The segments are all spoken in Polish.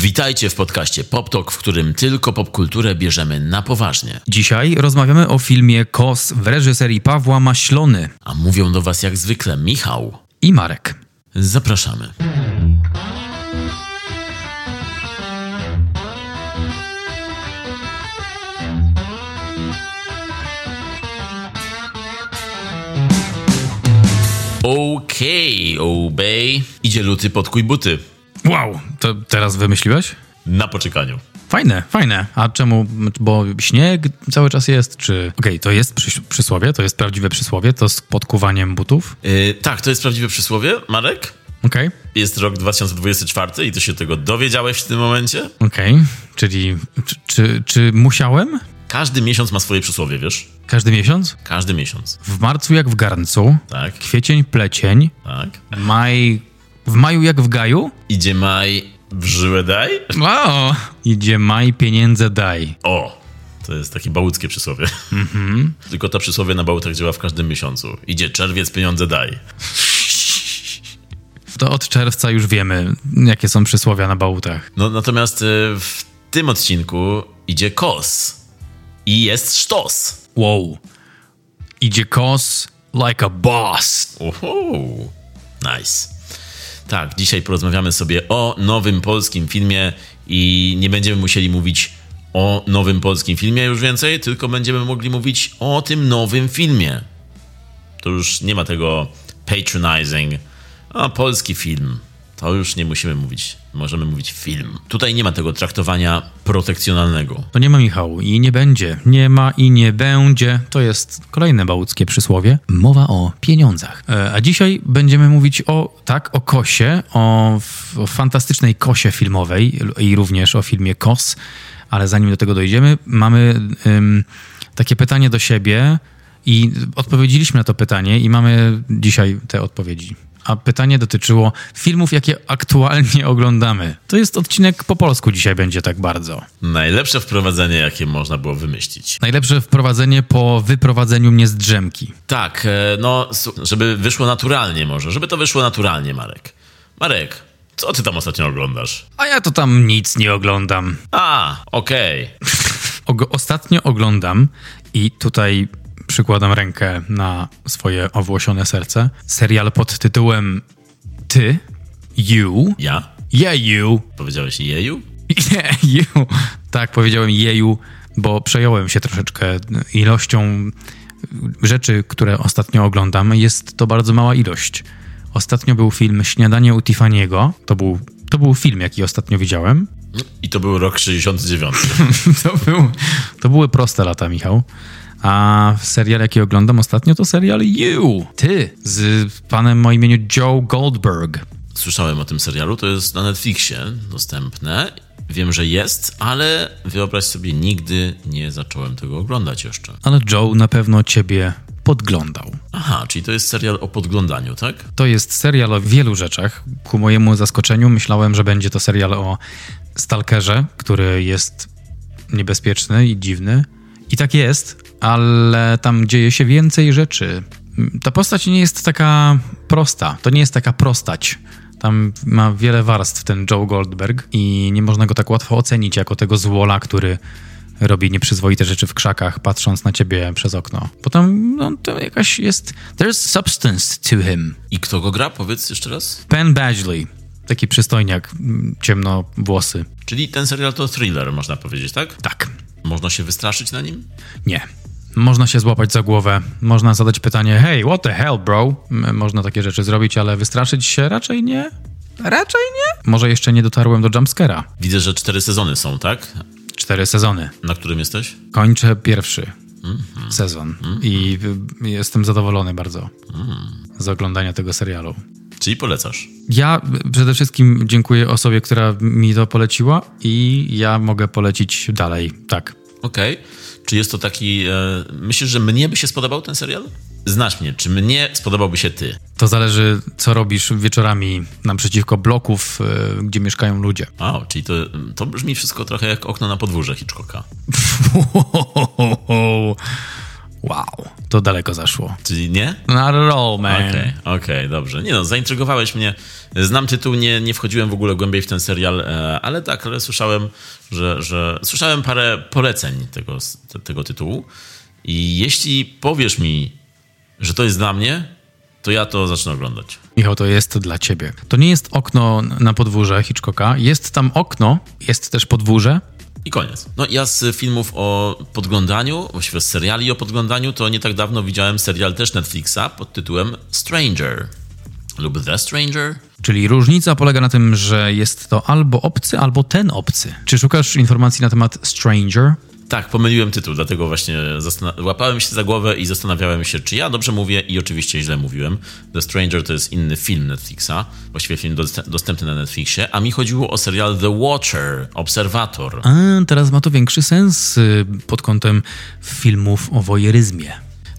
Witajcie w podcaście PopTalk, w którym tylko popkulturę bierzemy na poważnie. Dzisiaj rozmawiamy o filmie Kos w reżyserii Pawła Maślony A mówią do Was jak zwykle Michał. i Marek. Zapraszamy. Okej, obey. Idzie luty, podkuj buty. Wow, to teraz wymyśliłeś? Na poczekaniu. Fajne, fajne. A czemu? Bo śnieg cały czas jest, czy... Okej, to jest przy, przysłowie, to jest prawdziwe przysłowie, to z podkuwaniem butów. Yy, tak, to jest prawdziwe przysłowie, Marek? Okej, Jest rok 2024 i ty się tego dowiedziałeś w tym momencie? okej. Czyli czy, czy, czy musiałem? Każdy miesiąc ma swoje przysłowie, wiesz? Każdy miesiąc? Każdy miesiąc. W marcu jak w garncu, Tak, kwiecień plecień, tak. maj... W maju jak w gaju? Idzie maj, w żyłę daj? Wow! Idzie maj, pieniądze daj. O! To jest takie bałuckie przysłowie. Tylko to przysłowie na bałutach działa w każdym miesiącu. Idzie czerwiec, pieniądze daj. To od czerwca już wiemy, jakie są przysłowia na bałutach. No natomiast y, w tym odcinku idzie kos. I jest sztos. Wow. Idzie kos like a boss. Uhu. Nice. Tak, dzisiaj porozmawiamy sobie o nowym polskim filmie i nie będziemy musieli mówić o nowym polskim filmie już więcej, tylko będziemy mogli mówić o tym nowym filmie. To już nie ma tego patronizing. A polski film. To już nie musimy mówić. Możemy mówić film. Tutaj nie ma tego traktowania protekcjonalnego. To nie ma Michał i nie będzie. Nie ma i nie będzie. To jest kolejne bałuckie przysłowie. Mowa o pieniądzach. E, A dzisiaj będziemy mówić o, tak, o kosie, o, o fantastycznej kosie filmowej i również o filmie Kos. Ale zanim do tego dojdziemy, mamy ym, takie pytanie do siebie i odpowiedzieliśmy na to pytanie i mamy dzisiaj te odpowiedzi. A pytanie dotyczyło filmów, jakie aktualnie oglądamy. To jest odcinek po polsku dzisiaj będzie tak bardzo. Najlepsze wprowadzenie, jakie można było wymyślić. Najlepsze wprowadzenie po wyprowadzeniu mnie z drzemki. Tak, e, no, żeby wyszło naturalnie może, żeby to wyszło naturalnie, Marek. Marek, co ty tam ostatnio oglądasz? A ja to tam nic nie oglądam. A, okej. Og- ostatnio oglądam i tutaj przykładam rękę na swoje owłosione serce. Serial pod tytułem Ty, You, Ja? Yeah You, Powiedziałeś jeju? Yeah You. Tak, powiedziałem jeju, bo przejąłem się troszeczkę ilością rzeczy, które ostatnio oglądam. Jest to bardzo mała ilość. Ostatnio był film Śniadanie u Tiffany'ego. To był, to był film, jaki ostatnio widziałem. I to był rok 69. To, był, to były proste lata, Michał. A serial, jaki oglądam ostatnio, to serial You. Ty, z panem o imieniu Joe Goldberg. Słyszałem o tym serialu, to jest na Netflixie dostępne. Wiem, że jest, ale wyobraź sobie, nigdy nie zacząłem tego oglądać jeszcze. Ale Joe na pewno ciebie podglądał. Aha, czyli to jest serial o podglądaniu, tak? To jest serial o wielu rzeczach. Ku mojemu zaskoczeniu myślałem, że będzie to serial o stalkerze, który jest niebezpieczny i dziwny. I tak jest, ale tam dzieje się więcej rzeczy. Ta postać nie jest taka prosta. To nie jest taka prostać. Tam ma wiele warstw ten Joe Goldberg i nie można go tak łatwo ocenić jako tego złola, który robi nieprzyzwoite rzeczy w krzakach, patrząc na ciebie przez okno. Potem no, to jakaś jest... There's substance to him. I kto go gra? Powiedz jeszcze raz. Penn Badgley. Taki przystojniak, mm, ciemno włosy. Czyli ten serial to thriller, można powiedzieć, tak? Tak. Można się wystraszyć na nim? Nie. Można się złapać za głowę, można zadać pytanie, hey, what the hell, bro? Można takie rzeczy zrobić, ale wystraszyć się raczej nie. Raczej nie. Może jeszcze nie dotarłem do jumpscare'a. Widzę, że cztery sezony są, tak? Cztery sezony. Na którym jesteś? Kończę pierwszy sezon i y, jestem zadowolony bardzo z oglądania tego serialu. Czyli polecasz. Ja przede wszystkim dziękuję osobie, która mi to poleciła i ja mogę polecić dalej. Tak. Okej. Czy jest to taki... E, myślisz, że mnie by się spodobał ten serial? Znasz mnie. Czy mnie spodobałby się ty? To zależy, co robisz wieczorami naprzeciwko bloków, y, gdzie mieszkają ludzie. O, czyli to, to brzmi wszystko trochę jak okno na podwórze Hitchcocka. Wow, to daleko zaszło. Czyli nie? Not at all, man. Okej, okay, okay, dobrze. Nie no, zaintrygowałeś mnie. Znam tytuł, nie, nie wchodziłem w ogóle głębiej w ten serial, e, ale tak, ale słyszałem, że, że słyszałem parę poleceń tego, tego tytułu. I jeśli powiesz mi, że to jest dla mnie, to ja to zacznę oglądać. Michał, to jest dla ciebie. To nie jest okno na podwórze Hitchcocka. Jest tam okno, jest też podwórze. I koniec. No ja z filmów o podglądaniu, właściwie z seriali o podglądaniu, to nie tak dawno widziałem serial też Netflixa pod tytułem Stranger lub The Stranger. Czyli różnica polega na tym, że jest to albo obcy, albo ten obcy. Czy szukasz informacji na temat Stranger? Tak, pomyliłem tytuł, dlatego właśnie łapałem się za głowę i zastanawiałem się, czy ja dobrze mówię i oczywiście źle mówiłem. The Stranger to jest inny film Netflixa, właściwie film dostępny na Netflixie, a mi chodziło o serial The Watcher, Obserwator. A, teraz ma to większy sens y, pod kątem filmów o wojeryzmie.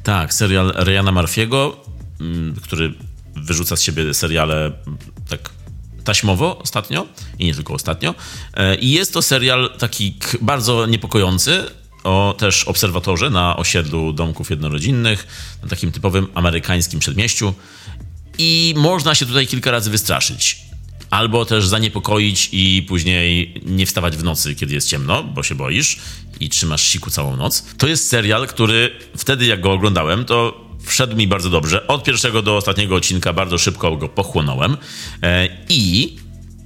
Tak, serial Ryana Murphy'ego, mm, który wyrzuca z siebie seriale tak taśmowo ostatnio i nie tylko ostatnio. E, I jest to serial taki bardzo niepokojący o też obserwatorze na osiedlu domków jednorodzinnych, na takim typowym amerykańskim przedmieściu. I można się tutaj kilka razy wystraszyć. Albo też zaniepokoić i później nie wstawać w nocy, kiedy jest ciemno, bo się boisz i trzymasz siku całą noc. To jest serial, który wtedy, jak go oglądałem, to wszedł mi bardzo dobrze. Od pierwszego do ostatniego odcinka bardzo szybko go pochłonąłem e, i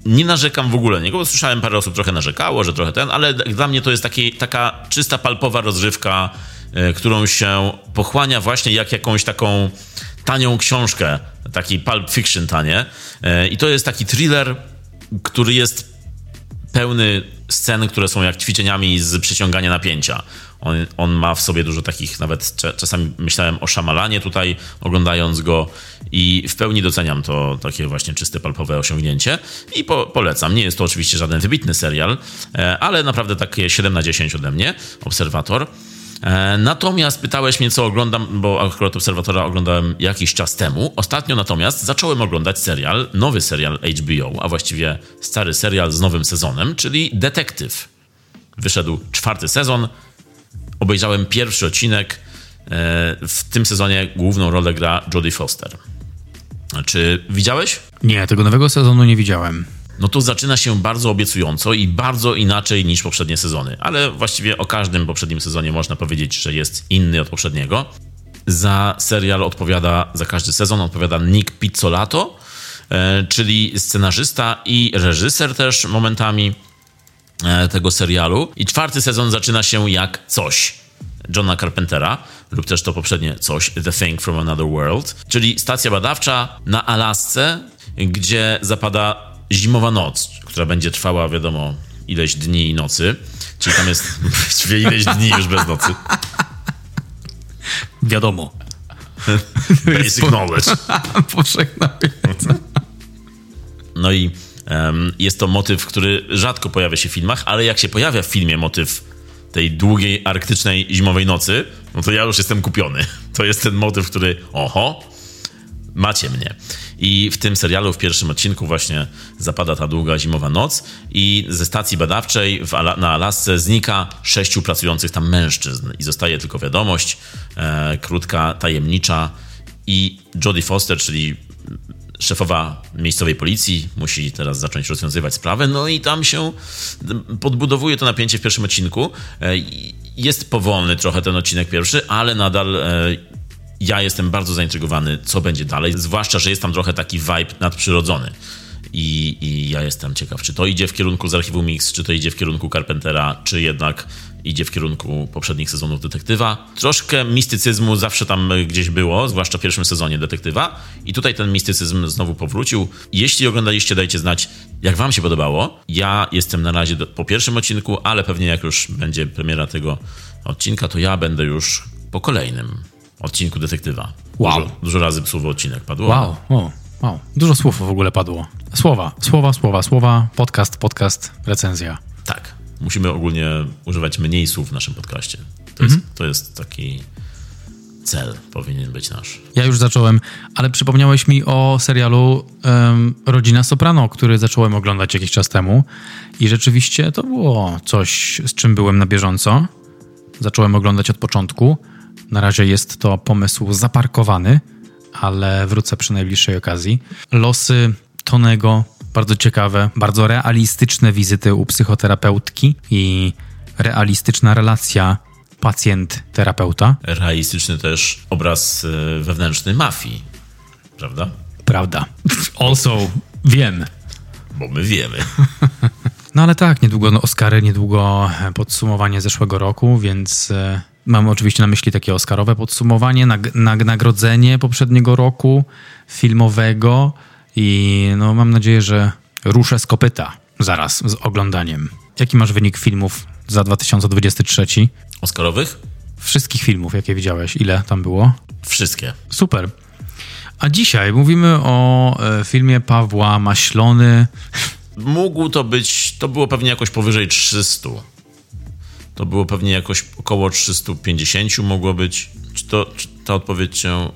nie narzekam w ogóle niego, bo słyszałem parę osób trochę narzekało, że trochę ten, ale dla mnie to jest taki, taka czysta palpowa rozrywka, e, którą się pochłania właśnie jak jakąś taką tanią książkę, taki pulp fiction tanie. E, I to jest taki thriller, który jest pełny scen, które są jak ćwiczeniami z przyciągania napięcia. On, on, ma w sobie dużo takich, nawet czasami myślałem o szamalanie tutaj, oglądając go i w pełni doceniam to takie właśnie czyste, palpowe osiągnięcie i po, polecam. Nie jest to oczywiście żaden wybitny serial, e, ale naprawdę takie 7 na 10 ode mnie, Obserwator. E, natomiast pytałeś mnie, co oglądam, bo akurat Obserwatora oglądałem jakiś czas temu. Ostatnio natomiast zacząłem oglądać serial, nowy serial HBO, a właściwie stary serial z nowym sezonem, czyli Detektyw. Wyszedł czwarty sezon. Obejrzałem pierwszy odcinek. E, w tym sezonie główną rolę gra Jodie Foster. Czy widziałeś? Nie, tego nowego sezonu nie widziałem no to zaczyna się bardzo obiecująco i bardzo inaczej niż poprzednie sezony. Ale właściwie o każdym poprzednim sezonie można powiedzieć, że jest inny od poprzedniego. Za serial odpowiada, za każdy sezon odpowiada Nick Pizzolato, e, czyli scenarzysta i reżyser też momentami tego serialu. I czwarty sezon zaczyna się jak coś. Johna Carpentera, lub też to poprzednie coś, The Thing from Another World, czyli stacja badawcza na Alasce, gdzie zapada zimowa noc, która będzie trwała, wiadomo, ileś dni i nocy. Czyli tam jest właściwie ileś dni już bez nocy. Wiadomo. Basic knowledge. Powszechna No i jest to motyw, który rzadko pojawia się w filmach, ale jak się pojawia w filmie motyw tej długiej, arktycznej, zimowej nocy, no to ja już jestem kupiony. To jest ten motyw, który, oho, macie mnie. I w tym serialu, w pierwszym odcinku właśnie zapada ta długa zimowa noc i ze stacji badawczej Ala na Alasce znika sześciu pracujących tam mężczyzn i zostaje tylko wiadomość, e, krótka, tajemnicza i Jodie Foster, czyli szefowa miejscowej policji musi teraz zacząć rozwiązywać sprawę, no i tam się podbudowuje to napięcie w pierwszym odcinku. E, jest powolny trochę ten odcinek pierwszy, ale nadal e, ja jestem bardzo zaintrygowany, co będzie dalej, zwłaszcza, że jest tam trochę taki vibe nadprzyrodzony. I, I ja jestem ciekaw, czy to idzie w kierunku z archiwum Mix, czy to idzie w kierunku Carpentera, czy jednak idzie w kierunku poprzednich sezonów Detektywa. Troszkę mistycyzmu zawsze tam gdzieś było, zwłaszcza w pierwszym sezonie Detektywa. I tutaj ten mistycyzm znowu powrócił. Jeśli oglądaliście, dajcie znać, jak wam się podobało. Ja jestem na razie do, po pierwszym odcinku, ale pewnie jak już będzie premiera tego odcinka, to ja będę już po kolejnym odcinku detektywa. Wow. Dużo, dużo razy słowo odcinek padło. Wow, wow, wow. Dużo słów w ogóle padło. Słowa, słowa, słowa, słowa, podcast, podcast, recenzja. Tak. Musimy ogólnie używać mniej słów w naszym podcaście. To, mhm. jest, to jest taki cel powinien być nasz. Ja już zacząłem, ale przypomniałeś mi o serialu um, Rodzina Soprano, który zacząłem oglądać jakiś czas temu i rzeczywiście to było coś, z czym byłem na bieżąco. Zacząłem oglądać od początku Na razie jest to pomysł zaparkowany, ale wrócę przy najbliższej okazji. Losy Tonego bardzo ciekawe, bardzo realistyczne wizyty u psychoterapeutki i realistyczna relacja pacjent-terapeuta. Realistyczny też obraz y, wewnętrzny mafii, prawda? Prawda. Also, wiem. Bo my wiemy. No ale tak, niedługo no, Oscary, niedługo podsumowanie zeszłego roku, więc e, mam oczywiście na myśli takie Oscarowe podsumowanie, nag, nag, nagrodzenie poprzedniego roku filmowego i no mam nadzieję, że ruszę z kopyta zaraz z oglądaniem. Jaki masz wynik filmów za 2023? Oscarowych? Wszystkich filmów, jakie widziałeś. Ile tam było? Wszystkie. Super. A dzisiaj mówimy o e, filmie Pawła Maślony. Mógł to być, to było pewnie jakoś powyżej 300. To było pewnie jakoś około 350 mogło być. Czy, to, czy ta odpowiedź cię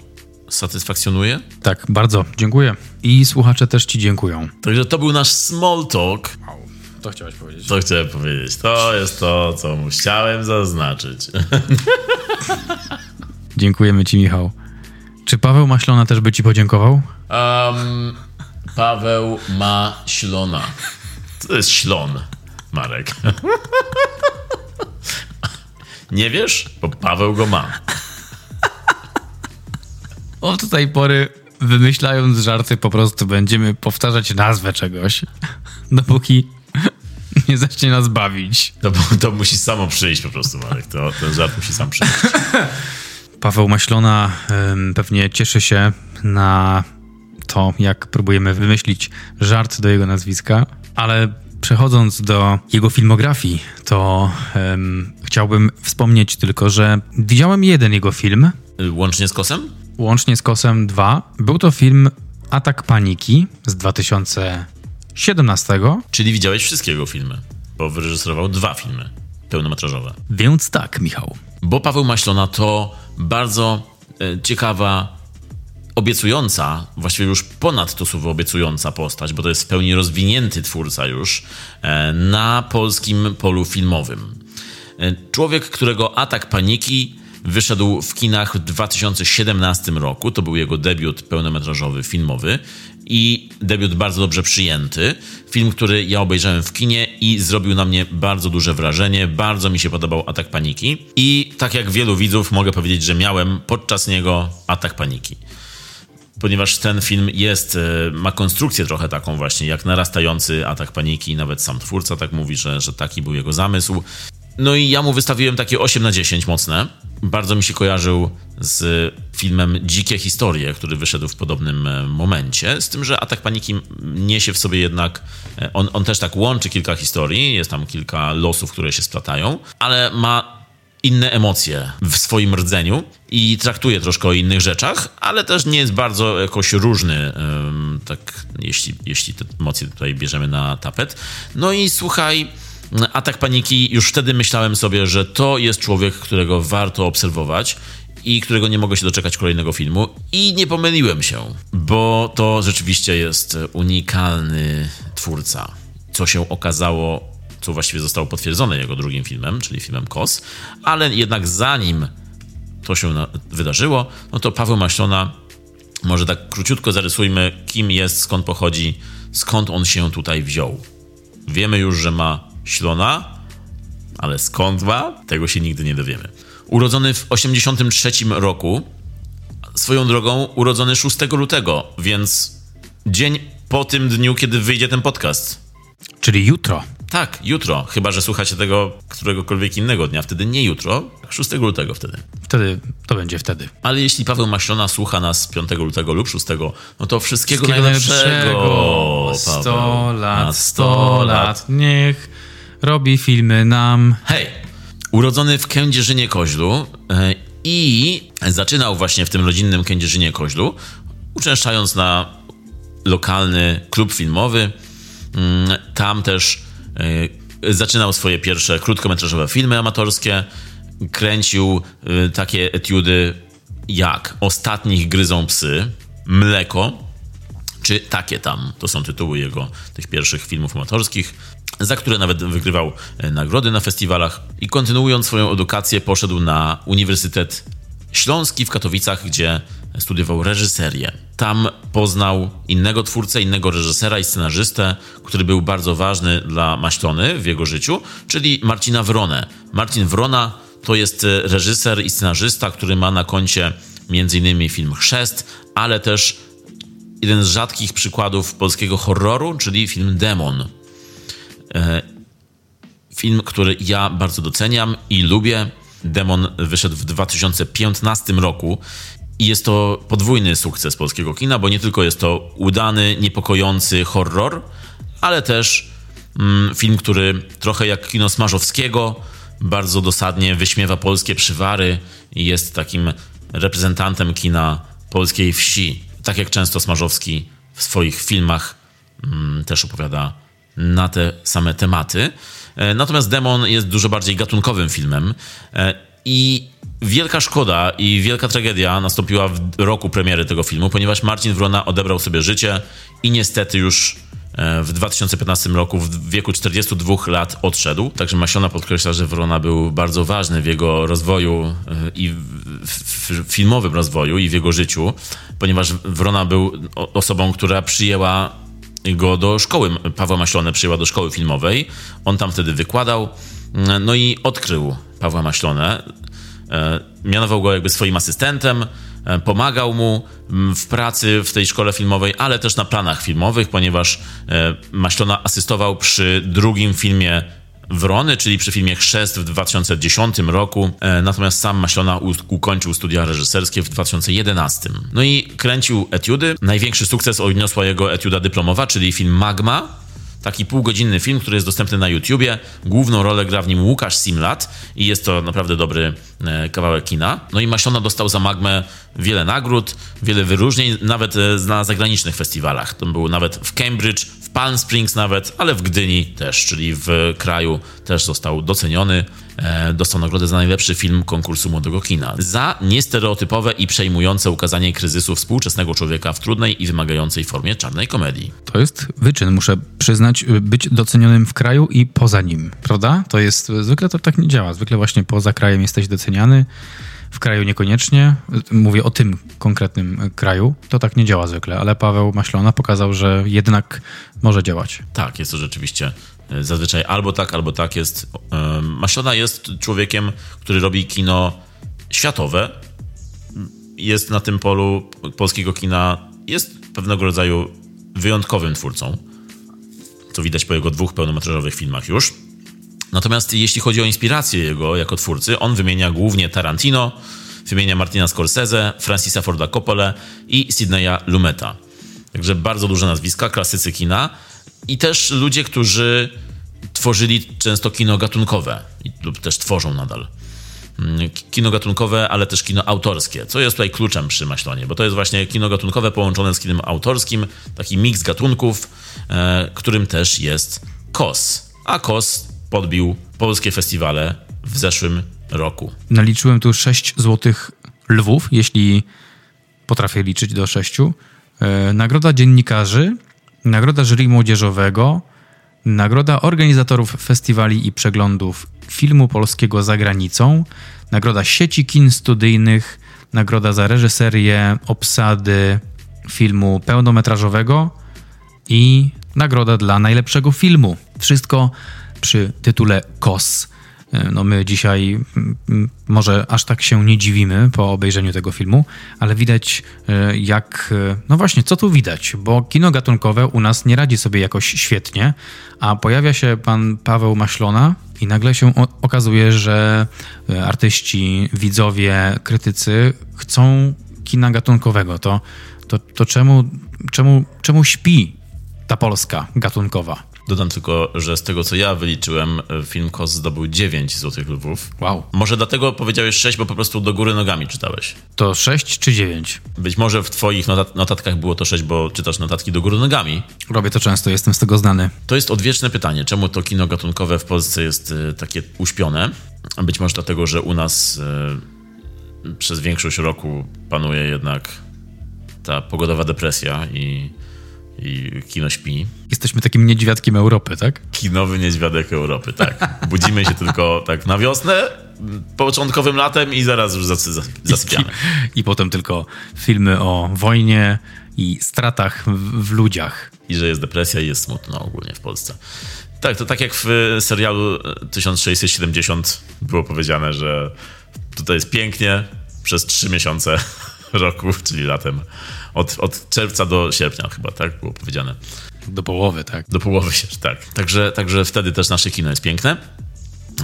satysfakcjonuje? Tak, bardzo dziękuję. I słuchacze też ci dziękują. Także to był nasz small talk. To chciałeś powiedzieć. To chciałem powiedzieć. To jest to, co chciałem zaznaczyć. Dziękujemy ci, Michał. Czy Paweł Maślona też by ci podziękował? Um, Paweł ma ślona. To jest ślon, Marek. Nie wiesz? Bo Paweł go ma. Od tej pory wymyślając żarty po prostu będziemy powtarzać nazwę czegoś, dopóki nie zacznie nas bawić. To, to musi samo przyjść po prostu, Marek. To, ten żart musi sam przyjść. Paweł Maślona ym, pewnie cieszy się na to, jak próbujemy wymyślić żart do jego nazwiska, ale przechodząc do jego filmografii, to ym, chciałbym wspomnieć tylko, że widziałem jeden jego film, Łącznie z kosem? Łącznie z Kosem 2. Był to film Atak Paniki z 2017, Czyli widziałeś wszystkie jego filmy, bo wyreżyserował dwa filmy pełnometrażowe. więc tak, Michał. Bo Paweł Maślona to bardzo e, ciekawa, obiecująca, właściwie już ponad to słowo obiecująca postać, bo to jest w pełni rozwinięty twórca już e, na polskim polu filmowym. E, Człowiek, którego atak paniki wyszedł w kinach w 2017 roku. To był jego debiut pełnometrażowy, filmowy i debiut bardzo dobrze przyjęty. Film, który ja obejrzałem w kinie i zrobił na mnie bardzo duże wrażenie. Bardzo mi się podobał atak paniki. I tak jak wielu widzów, mogę powiedzieć, że miałem podczas niego atak paniki ponieważ ten film jest, e, ma konstrukcję trochę taką właśnie, jak narastający atak paniki, nawet sam twórca tak mówi, że, że taki był jego zamysł. No i ja mu wystawiłem takie 8 na 10 mocne. Bardzo mi się kojarzył z filmem Dzikie Historie, który wyszedł w podobnym e, momencie, z tym, że Atak Paniki niesie w sobie jednak, e, on, on też tak łączy kilka historii, jest tam kilka losów, które się splatają, ale ma inne emocje w swoim rdzeniu i traktuje troszkę o innych rzeczach, ale też nie jest bardzo jakoś różny, tak, jeśli, jeśli te emocje tutaj bierzemy na tapet. No i słuchaj, atak paniki, już wtedy myślałem sobie, że to jest człowiek, którego warto obserwować i którego nie mogę się doczekać kolejnego filmu. I nie pomyliłem się, bo to rzeczywiście jest unikalny twórca. Co się okazało co właściwie zostało potwierdzone jego drugim filmem, czyli filmem Kos, ale jednak zanim to się wydarzyło, no to Paweł Maślona, może tak króciutko zarysujmy, kim jest, skąd pochodzi, skąd on się tutaj wziął. Wiemy już, że ma Ślona, ale skąd ma, tego się nigdy nie dowiemy. Urodzony w 83 roku, swoją drogą urodzony 6 lutego, więc dzień po tym dniu, kiedy wyjdzie ten podcast. Czyli jutro. Tak, jutro, chyba że słuchacie tego któregokolwiek innego dnia, wtedy nie jutro, 6 lutego wtedy. Wtedy to będzie wtedy. Ale jeśli Paweł Maślona słucha nas 5 lutego lub 6, no to wszystkiego, Wszystkiego najlepszego. najlepszego. 100 Paweł. lat, Na 100 lat. Niech robi filmy nam. Hej! Urodzony w Kędzierzynie Koźlu e, i zaczynał właśnie w tym rodzinnym Kędzierzynie Koźlu, uczęszczając na lokalny klub filmowy. Mm, Tam też e, zaczynał swoje pierwsze krótkometrażowe filmy amatorskie. Kręcił e, takie etiudy jak Ostatnich gryzą psy, Mleko, czy takie tam. To są tytuły jego tych pierwszych filmów amatorskich, za które nawet wygrywał e, nagrody na festiwalach. I kontynuując swoją edukację, poszedł na Uniwersytet Śląski w Katowicach, gdzie studiował reżyserię. Tam poznał innego twórcę, innego reżysera i scenarzystę, który był bardzo ważny dla Maślony w jego życiu, czyli Marcina Wronę. Marcin Wrona to jest reżyser i scenarzysta, który ma na koncie m.in. film Chrzest, ale też jeden z rzadkich przykładów polskiego horroru, czyli film Demon. E, film, który ja bardzo doceniam i lubię. Demon wyszedł w 2015 roku i jest to podwójny sukces polskiego kina, bo nie tylko jest to udany, niepokojący horror, ale też mm, film, który trochę jak kino Smarzowskiego bardzo dosadnie wyśmiewa polskie przywary i jest takim reprezentantem kina polskiej wsi. Tak jak często Smarzowski w swoich filmach mm, też opowiada na te same tematy. E, natomiast Demon jest dużo bardziej gatunkowym filmem e, i wielka szkoda i wielka tragedia nastąpiła w roku premiery tego filmu, ponieważ Marcin Wrona odebrał sobie życie i niestety już e, w 2015 roku w wieku 42 lat odszedł. Także Masiona podkreśla, że Wrona był bardzo ważny w jego rozwoju i w filmowym rozwoju i w jego życiu, ponieważ Wrona był osobą, która przyjęła go do szkoły, Pawła Maślone przyjęła do szkoły filmowej. On tam wtedy wykładał, no i odkrył Pawła Maślone. Mianował go jakby swoim asystentem, e, pomagał mu w pracy w tej szkole filmowej, ale też na planach filmowych, ponieważ e, Maślona asystował przy drugim filmie Wrony, czyli przy filmie Chrzest w 2010 roku, e, natomiast sam Maślona ukończył studia reżyserskie w 2011. No i kręcił etiudy. Największy sukces odniosła jego etiuda dyplomowa, czyli film Magma, taki półgodzinny film, który jest dostępny na YouTubie. Główną rolę gra w nim Łukasz Simlat i jest to naprawdę dobry e, kawałek kina. No i Maślona dostał za Magmę wiele nagród, wiele wyróżnień, nawet e, na zagranicznych festiwalach. To był nawet w Cambridge, w Palm Springs nawet, ale w Gdyni też, czyli w kraju też został doceniony. E, dostał nagrodę za najlepszy film konkursu młodego kina. Za niestereotypowe i przejmujące ukazanie kryzysu współczesnego człowieka w trudnej i wymagającej formie czarnej komedii. To jest wyczyn, muszę przyznać, być docenionym w kraju i poza nim, prawda? To jest, zwykle to tak nie działa. Zwykle właśnie poza krajem jesteś doceniany w kraju niekoniecznie. Mówię o tym konkretnym kraju. To tak nie działa zwykle, ale Paweł Maślona pokazał, że jednak może działać. Tak, jest to rzeczywiście zazwyczaj albo tak, albo tak jest. E, Maślona jest człowiekiem, który robi kino światowe. Jest na tym polu polskiego kina, jest pewnego rodzaju wyjątkowym twórcą. To widać po jego dwóch pełnometrażowych filmach już. Natomiast jeśli chodzi o inspirację jego jako twórcy, on wymienia głównie Tarantino, wymienia Martina Scorsese, Francisa Forda Coppola i Sidneya Lumeta. Także bardzo duże nazwiska, klasycy kina i też ludzie, którzy tworzyli często kino gatunkowe lub też tworzą nadal. Mm, kino gatunkowe, ale też kino autorskie, co jest tutaj kluczem przy Maślonie, bo to jest właśnie kino gatunkowe połączone z kinem autorskim, taki miks gatunków, e, którym też jest KOS. A KOS podbił polskie festiwale w zeszłym roku. Naliczyłem tu 6 złotych lwów, jeśli potrafię liczyć do 6. E, nagroda dziennikarzy, nagroda jury młodzieżowego, nagroda organizatorów festiwali i przeglądów filmu polskiego za granicą, nagroda sieci kin studyjnych, nagroda za reżyserię obsady filmu pełnometrażowego i nagroda dla najlepszego filmu. Wszystko przy tytule KOS. E, no my dzisiaj może aż tak się nie dziwimy po obejrzeniu tego filmu, ale widać e, jak, e, no właśnie, co tu widać, bo kino gatunkowe u nas nie radzi sobie jakoś świetnie, a pojawia się pan Paweł Maślona i nagle się okazuje, że artyści, widzowie, krytycy chcą kina gatunkowego. To, to, to czemu, czemu, czemu śpi ta Polska gatunkowa? Dodam tylko, że z tego co ja wyliczyłem, film KOS zdobył 9 złotych lwów. Wow. Może dlatego powiedziałeś 6, bo po prostu do góry nogami czytałeś. To 6 czy 9? Być może w twoich notat notatkach było to 6, bo czytasz notatki do góry nogami. Robię to często, jestem z tego znany. To jest odwieczne pytanie, czemu to kino gatunkowe w Polsce jest y, takie uśpione? Być może dlatego, że u nas y, przez większość roku panuje jednak ta pogodowa depresja i i kino śpi. Jesteśmy takim niedźwiadkiem Europy, tak? Kinowy niedźwiadek Europy, tak. Budzimy się tylko tak na wiosnę, początkowym latem i zaraz już zasypiamy. I, I, potem tylko filmy o wojnie i stratach w, w ludziach. I że jest depresja i jest smutno ogólnie w Polsce. Tak, to tak jak w serialu 1670 było powiedziane, że tutaj jest pięknie przez trzy miesiące roku, czyli latem. Od, od czerwca do sierpnia chyba, tak było powiedziane. Do połowy, tak. Do połowy się, tak. Także, także wtedy też nasze kino jest piękne.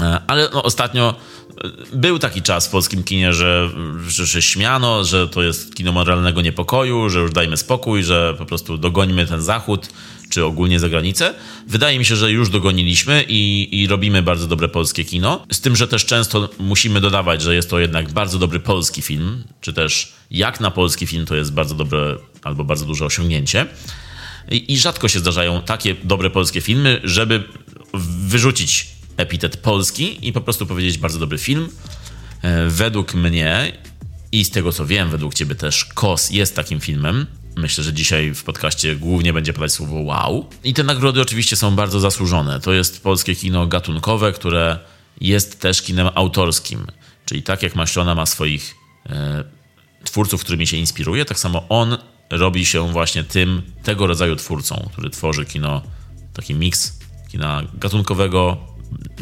E, ale no, ostatnio e, był taki czas w polskim kinie, że, że się śmiano, że to jest kino moralnego niepokoju, że już dajmy spokój, że po prostu dogonimy ten zachód, czy ogólnie za granicę. Wydaje mi się, że już dogoniliśmy i, i robimy bardzo dobre polskie kino. Z tym, że też często musimy dodawać, że jest to jednak bardzo dobry polski film, czy też jak na polski film to jest bardzo dobre albo bardzo duże osiągnięcie. I, I rzadko się zdarzają takie dobre polskie filmy, żeby wyrzucić epitet polski i po prostu powiedzieć bardzo dobry film. E, według mnie i z tego co wiem, według ciebie też Kos jest takim filmem. Myślę, że dzisiaj w podcaście głównie będzie padać słowo wow. I te nagrody oczywiście są bardzo zasłużone. To jest polskie kino gatunkowe, które jest też kinem autorskim. Czyli tak jak Maślona ma swoich e, twórców, którymi się inspiruje, tak samo on robi się właśnie tym, tego rodzaju twórcą, który tworzy kino, taki miks kina gatunkowego,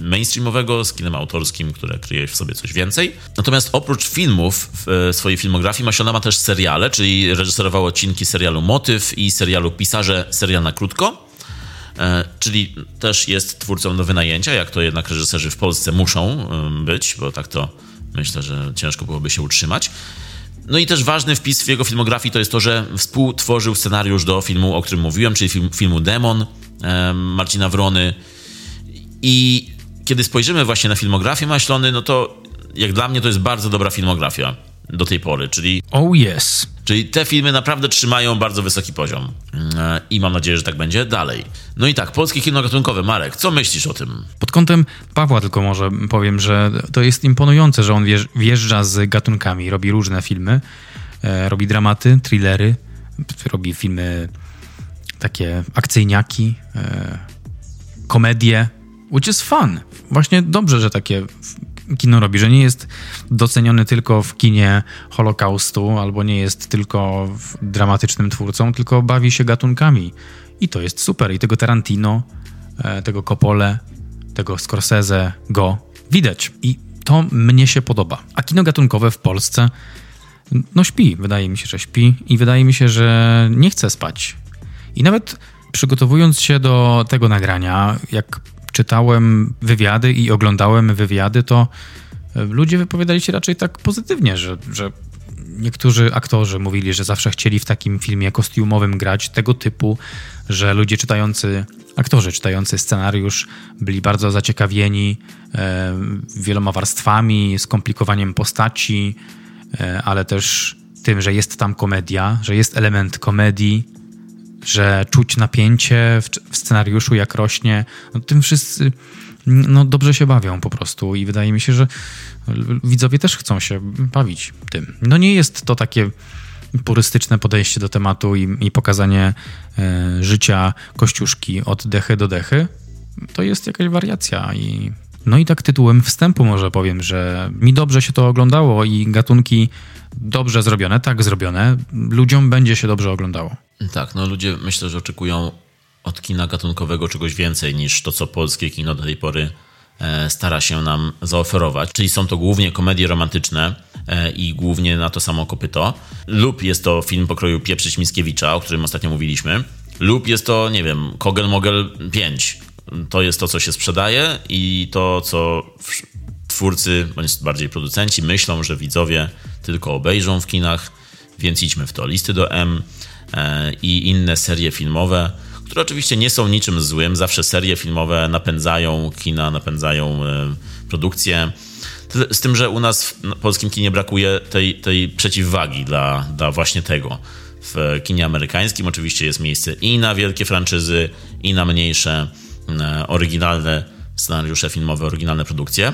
mainstreamowego z kinem autorskim, które kryje w sobie coś więcej. Natomiast oprócz filmów w swojej filmografii Masiona ma też seriale, czyli reżyserował odcinki serialu Motyw i serialu Pisarze, serial na krótko. E, czyli też jest twórcą do wynajęcia, jak to jednak reżyserzy w Polsce muszą być, bo tak to myślę, że ciężko byłoby się utrzymać. No i też ważny wpis w jego filmografii to jest to, że współtworzył scenariusz do filmu, o którym mówiłem, czyli film, filmu Demon Marcina Wrony. I kiedy spojrzymy właśnie na filmografię Maślony, no to jak dla mnie to jest bardzo dobra filmografia do tej pory, czyli... Oh yes. Czyli te filmy naprawdę trzymają bardzo wysoki poziom. E, I mam nadzieję, że tak będzie dalej. No i tak, polskie kino gatunkowe. Marek, co myślisz o tym? Pod kątem Pawła tylko może powiem, że to jest imponujące, że on wjeżdża z gatunkami, robi różne filmy, e, robi dramaty, thrillery, robi filmy takie akcyjniaki, e, komedie, which is fun. Właśnie dobrze, że takie kino robi, że nie jest doceniony tylko w kinie Holokaustu, albo nie jest tylko dramatycznym twórcą, tylko bawi się gatunkami. I to jest super. I tego Tarantino, e, tego Coppole, tego Scorsese, go widać. I to mnie się podoba. A kino gatunkowe w Polsce no śpi. Wydaje mi się, że śpi i wydaje mi się, że nie chce spać. I nawet przygotowując się do tego nagrania, jak czytałem wywiady i oglądałem wywiady, to e, ludzie wypowiadali się raczej tak pozytywnie, że, że niektórzy aktorzy mówili, że zawsze chcieli w takim filmie kostiumowym grać tego typu, że ludzie czytający, aktorzy czytający scenariusz byli bardzo zaciekawieni e, wieloma warstwami, skomplikowaniem postaci, e, ale też tym, że jest tam komedia, że jest element komedii, że czuć napięcie w, w scenariuszu, jak rośnie. No, tym wszyscy no, dobrze się bawią po prostu i wydaje mi się, że widzowie też chcą się bawić tym. No nie jest to takie purystyczne podejście do tematu i, i pokazanie e, życia Kościuszki od dechy do dechy. To jest jakaś wariacja i no i tak tytułem wstępu może powiem, że mi dobrze się to oglądało i gatunki dobrze zrobione, tak zrobione, ludziom będzie się dobrze oglądało. Tak, no ludzie myślę, że oczekują od kina gatunkowego czegoś więcej niż to, co polskie kino do tej pory e, stara się nam zaoferować. Czyli są to głównie komedie romantyczne e, i głównie na to samo kopyto. Lub jest to film pokroju Pieprzyć Mickiewicza, o którym ostatnio mówiliśmy. Lub jest to, nie wiem, Kogel Mogel 5. To jest to, co się sprzedaje i to, co twórcy, bądź bardziej producenci myślą, że widzowie tylko obejrzą w kinach, więc idźmy w to. Listy do M i inne serie filmowe, które oczywiście nie są niczym złym. Zawsze serie filmowe napędzają kina, napędzają e, produkcję. Z tym, że u nas w polskim kinie brakuje tej, tej przeciwwagi dla, dla właśnie tego. W kinie amerykańskim oczywiście jest miejsce i na wielkie franczyzy, i na mniejsze, e, oryginalne scenariusze filmowe, oryginalne produkcje.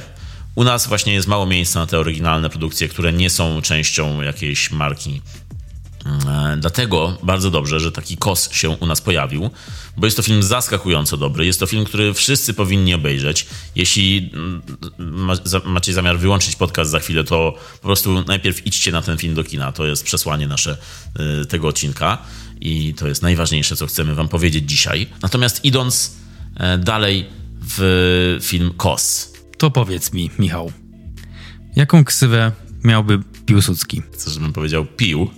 U nas właśnie jest mało miejsca na te oryginalne produkcje, które nie są częścią jakiejś marki E, dlatego bardzo dobrze, że taki kos się u nas pojawił, bo jest to film zaskakująco dobry. Jest to film, który wszyscy powinni obejrzeć. Jeśli mm, macie zamiar wyłączyć podcast za chwilę, to po prostu najpierw idźcie na ten film do kina. To jest przesłanie nasze e, tego odcinka i to jest najważniejsze, co chcemy Wam powiedzieć dzisiaj. Natomiast idąc e, dalej w film Kos. To powiedz mi, Michał, jaką ksywę miałby Piłsudski? Chcesz, żebym powiedział pił?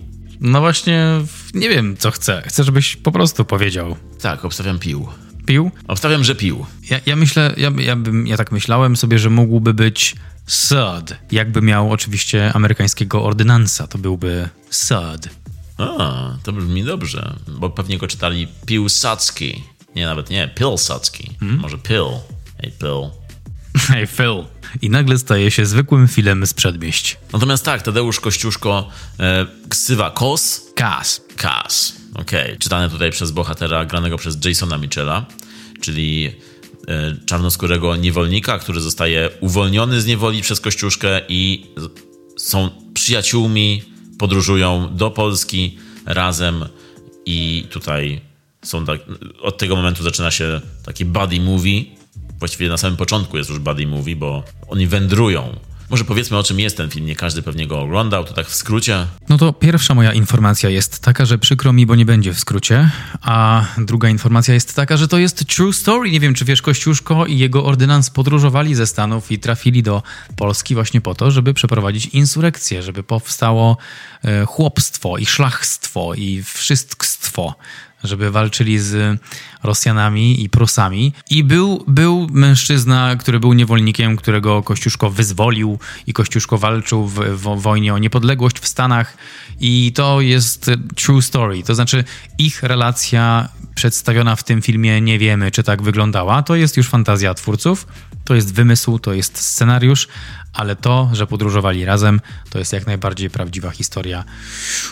No właśnie, nie wiem, co chcę. Chcę, żebyś po prostu powiedział. Tak, obstawiam pił. Pił? Obstawiam, że pił. Ja, ja myślę, ja, ja, bym, ja tak myślałem sobie, że mógłby być Sud. Jakby miał oczywiście amerykańskiego ordynansa, to byłby Sud. A, to brzmi dobrze, bo pewnie go czytali Piłsudski. Nie, nawet nie, Pilsudski. Hmm? Może Pill. Hey, Pill. Hey, Phil i nagle staje się zwykłym filmem z przedmieść. Natomiast tak, Tadeusz Kościuszko, e, ksywa Kos. Kas. Kas, okej. Okay. Czytane tutaj przez bohatera granego przez Jasona Mitchella, czyli e, czarnoskórego niewolnika, który zostaje uwolniony z niewoli przez Kościuszkę i są przyjaciółmi, podróżują do Polski razem i tutaj są tak, od tego momentu zaczyna się taki buddy movie, właściwie na samym początku jest już buddy movie, bo oni wędrują. Może powiedzmy o czym jest ten film, nie każdy pewnie go oglądał, to tak w skrócie. No to pierwsza moja informacja jest taka, że przykro mi, bo nie będzie w skrócie, a druga informacja jest taka, że to jest true story. Nie wiem, czy wiesz, Kościuszko i jego ordynans podróżowali ze Stanów i trafili do Polski właśnie po to, żeby przeprowadzić insurekcję, żeby powstało e, chłopstwo i szlachstwo i wszystkstwo żeby walczyli z Rosjanami i Prusami. I był, był mężczyzna, który był niewolnikiem, którego Kościuszko wyzwolił i Kościuszko walczył w, w wojnie o niepodległość w Stanach. I to jest true story. To znaczy ich relacja przedstawiona w tym filmie nie wiemy, czy tak wyglądała. To jest już fantazja twórców, to jest wymysł, to jest scenariusz, ale to, że podróżowali razem, to jest jak najbardziej prawdziwa historia.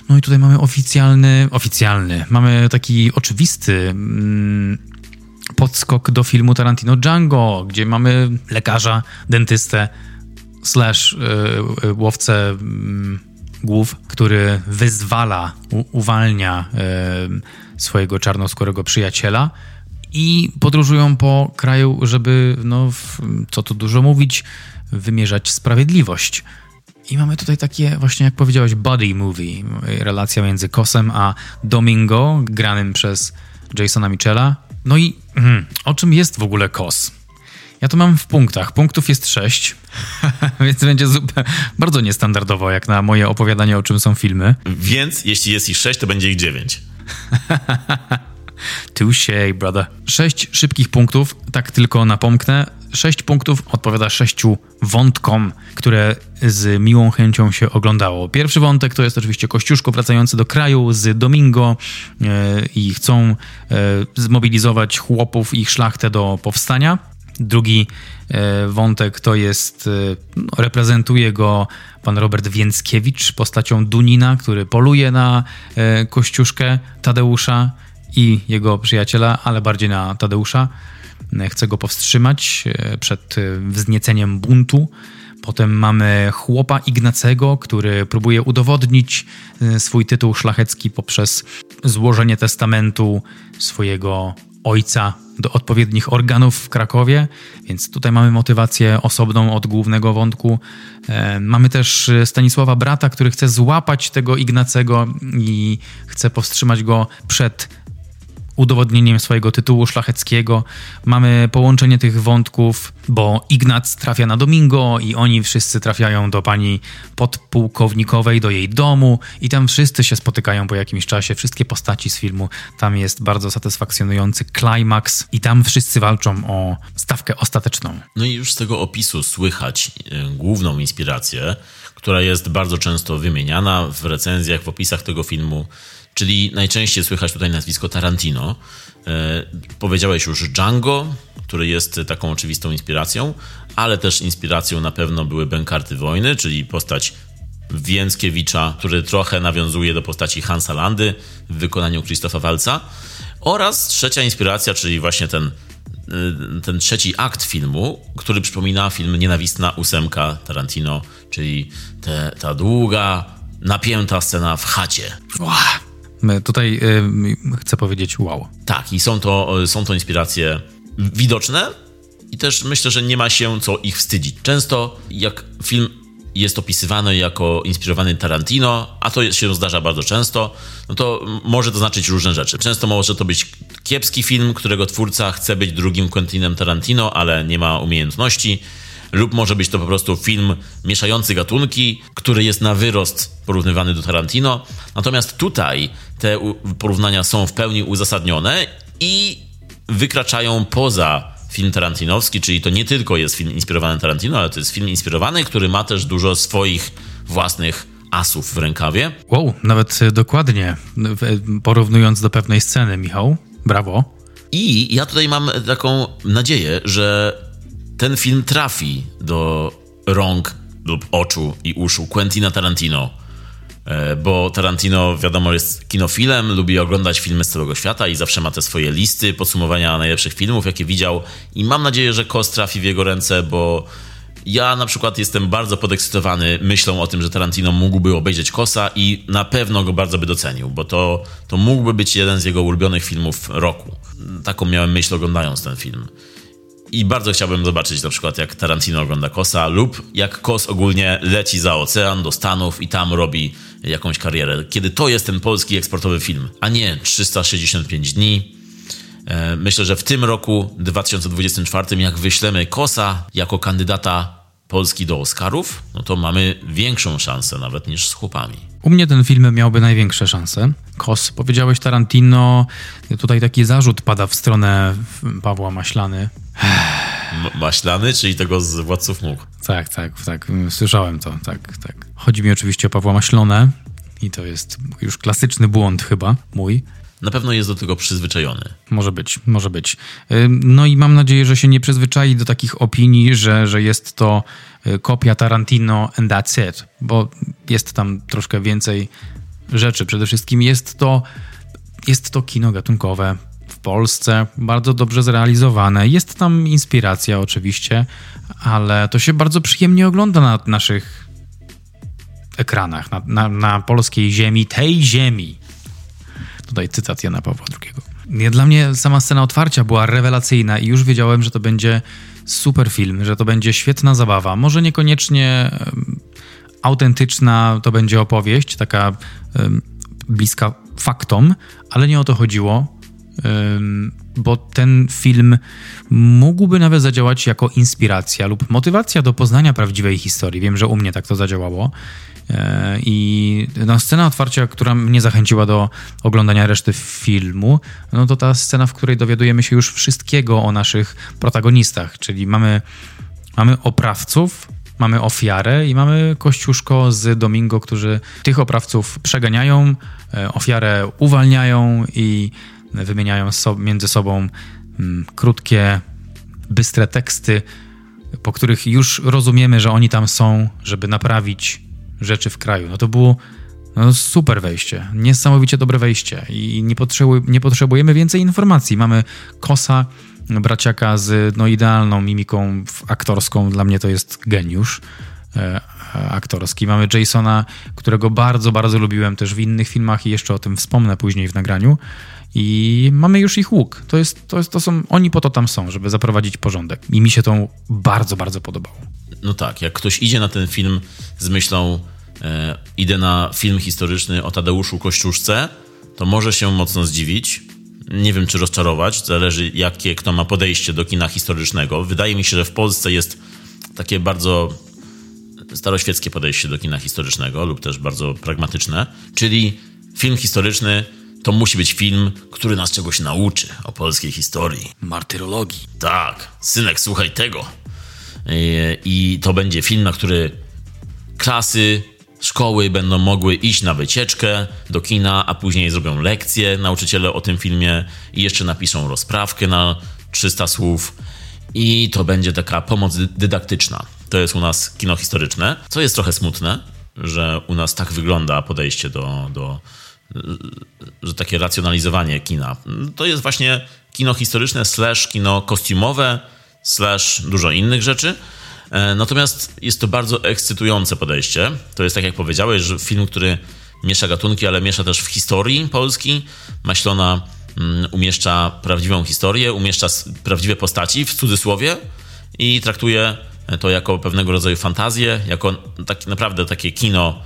No i tutaj mamy oficjalny, oficjalny, mamy taki oczywisty mm, podskok do filmu Tarantino Django, gdzie mamy lekarza, dentystę, slash yy, łowcę yy, głów, który wyzwala, u, uwalnia yy, swojego czarnoskórego przyjaciela i podróżują po kraju, żeby, no, co tu dużo mówić, wymierzać sprawiedliwość. I mamy tutaj takie, właśnie jak powiedziałeś, body movie. Relacja między Kosem a Domingo, granym przez Jasona Michela. No i hmm, o czym jest w ogóle Kos? Ja to mam w punktach. Punktów jest sześć, więc będzie zupełnie, bardzo niestandardowo, jak na moje opowiadanie, o czym są filmy. Więc jeśli jest ich sześć, to będzie ich dziewięć. Touché, brother. Sześć szybkich punktów, tak tylko napomknę. Sześć punktów odpowiada sześciu wątkom, które z miłą chęcią się oglądało. Pierwszy wątek to jest oczywiście Kościuszko wracający do kraju z Domingo e, i chcą e, zmobilizować chłopów i ich szlachtę do powstania. Drugi e, wątek to jest, no, reprezentuje go pan Robert Więckiewicz postacią Dunina, który poluje na Kościuszkę Tadeusza i jego przyjaciela, ale bardziej na Tadeusza. Chce go powstrzymać e, przed e, wznieceniem buntu. Potem mamy chłopa Ignacego, który próbuje udowodnić e, swój tytuł szlachecki poprzez złożenie testamentu swojego ojca do odpowiednich organów w Krakowie, więc tutaj mamy motywację osobną od głównego wątku. Mamy też Stanisława Brata, który chce złapać tego Ignacego i chce powstrzymać go przed udowodnieniem swojego tytułu szlacheckiego. Mamy połączenie tych wątków, bo Ignac trafia na Domingo i oni wszyscy trafiają do pani podpułkownikowej, do jej domu i tam wszyscy się spotykają po jakimś czasie, wszystkie postaci z filmu. Tam jest bardzo satysfakcjonujący klimaks i tam wszyscy walczą o stawkę ostateczną. No i już z tego opisu słychać y, główną inspirację, która jest bardzo często wymieniana w recenzjach, w opisach tego filmu czyli najczęściej słychać tutaj nazwisko Tarantino. E, powiedziałeś już Django, który jest taką oczywistą inspiracją, ale też inspiracją na pewno były Bękarty Wojny, czyli postać Więckiewicza, który trochę nawiązuje do postaci Hansa Landy w wykonaniu Krzysztofa Walca. Oraz trzecia inspiracja, czyli właśnie ten, e, ten trzeci akt filmu, który przypomina film Nienawistna ósemka Tarantino, czyli te, ta długa, napięta scena w chacie. Wow. Tutaj y, chcę powiedzieć wow. Tak, i są to, są to inspiracje widoczne i też myślę, że nie ma się co ich wstydzić. Często jak film jest opisywany jako inspirowany Tarantino, a to się zdarza bardzo często, no to może to znaczyć różne rzeczy. Często może to być kiepski film, którego twórca chce być drugim Quentinem Tarantino, ale nie ma umiejętności, lub może być to po prostu film mieszający gatunki, który jest na wyrost porównywany do Tarantino. Natomiast tutaj te porównania są w pełni uzasadnione i wykraczają poza film tarantinowski, czyli to nie tylko jest film inspirowany Tarantino, ale to jest film inspirowany, który ma też dużo swoich własnych asów w rękawie. Wow, nawet dokładnie, porównując do pewnej sceny, Michał. Brawo. I ja tutaj mam taką nadzieję, że ten film trafi do rąk lub oczu i uszu Quentina Tarantino E, bo Tarantino, wiadomo, jest kinofilem, lubi oglądać filmy z całego świata i zawsze ma te swoje listy, podsumowania najlepszych filmów, jakie widział. I mam nadzieję, że Kos trafi w jego ręce, bo ja na przykład jestem bardzo podekscytowany myślą o tym, że Tarantino mógłby obejrzeć Kosa i na pewno go bardzo by docenił, bo to, to mógłby być jeden z jego ulubionych filmów roku. Taką miałem myśl oglądając ten film. I bardzo chciałbym zobaczyć na przykład, jak Tarantino ogląda Kosa, lub jak Kos ogólnie leci za ocean do Stanów i tam robi jakąś karierę. Kiedy to jest ten polski eksportowy film, a nie 365 dni. E, myślę, że w tym roku 2024, jak wyślemy Kosa jako kandydata Polski do Oscarów, no to mamy większą szansę nawet niż z chłopami. U mnie ten film miałby największe szanse. Kos, powiedziałeś Tarantino, tutaj taki zarzut pada w stronę Pawła Maślany. Maślany, czyli tego z Władców Much. Tak, tak, tak, słyszałem to, tak, tak. Chodzi mi oczywiście o Pawła Maślone i to jest już klasyczny błąd chyba mój. Na pewno jest do tego przyzwyczajony. Może być, może być. No i mam nadzieję, że się nie przyzwyczai do takich opinii, że, że jest to y, kopia Tarantino and that's it, bo jest tam troszkę więcej rzeczy. Przede wszystkim jest to, jest to kino gatunkowe w Polsce, bardzo dobrze zrealizowane. Jest tam inspiracja oczywiście, ale to się bardzo przyjemnie ogląda na naszych ekranach, na, na, na polskiej ziemi, tej ziemi. Tutaj cytat Jana Pawła II. Dla mnie sama scena otwarcia była rewelacyjna i już wiedziałem, że to będzie super film, że to będzie świetna zabawa. Może niekoniecznie autentyczna to będzie opowieść, taka bliska faktom, ale nie o to chodziło bo ten film mógłby nawet zadziałać jako inspiracja lub motywacja do poznania prawdziwej historii. Wiem, że u mnie tak to zadziałało. E, I no, scena otwarcia, która mnie zachęciła do oglądania reszty filmu, no to ta scena, w której dowiadujemy się już wszystkiego o naszych protagonistach, czyli mamy, mamy oprawców, mamy ofiarę i mamy Kościuszko z Domingo, którzy tych oprawców przeganiają, e, ofiarę uwalniają i wymieniają so, między sobą mm, krótkie, bystre teksty, po których już rozumiemy, że oni tam są, żeby naprawić rzeczy w kraju. No to było no, super wejście, niesamowicie dobre wejście i nie, potrzebuj, nie potrzebujemy więcej informacji. Mamy Kosa, braciaka z no, idealną mimiką aktorską, dla mnie to jest geniusz e, aktorski. Mamy Jasona, którego bardzo, bardzo lubiłem też w innych filmach i jeszcze o tym wspomnę później w nagraniu. I mamy już ich łuk. To, jest, to, jest, to są, oni po to tam są, żeby zaprowadzić porządek. I mi się to bardzo, bardzo podobało. No tak, jak ktoś idzie na ten film z myślą, e, idę na film historyczny o Tadeuszu Kościuszce, to może się mocno zdziwić. Nie wiem, czy rozczarować, zależy jakie kto ma podejście do kina historycznego. Wydaje mi się, że w Polsce jest takie bardzo staroświeckie podejście do kina historycznego lub też bardzo pragmatyczne, czyli film historyczny to musi być film, który nas czegoś nauczy o polskiej historii. Martyrologii. Tak, synek, słuchaj tego. I to będzie film, na który klasy, szkoły będą mogły iść na wycieczkę do kina, a później zrobią lekcje nauczyciele o tym filmie i jeszcze napiszą rozprawkę na 300 słów. I to będzie taka pomoc dydaktyczna. To jest u nas kino historyczne, co jest trochę smutne, że u nas tak wygląda podejście do, do że takie racjonalizowanie kina. To jest właśnie kino historyczne slash kino kostiumowe slash dużo innych rzeczy, E, natomiast jest to bardzo ekscytujące podejście. To jest tak jak powiedziałeś, że film, który miesza gatunki, ale miesza też w historii Polski. Maślona mm, umieszcza prawdziwą historię, umieszcza prawdziwe postaci w cudzysłowie i traktuje to jako pewnego rodzaju fantazję, jako tak naprawdę takie kino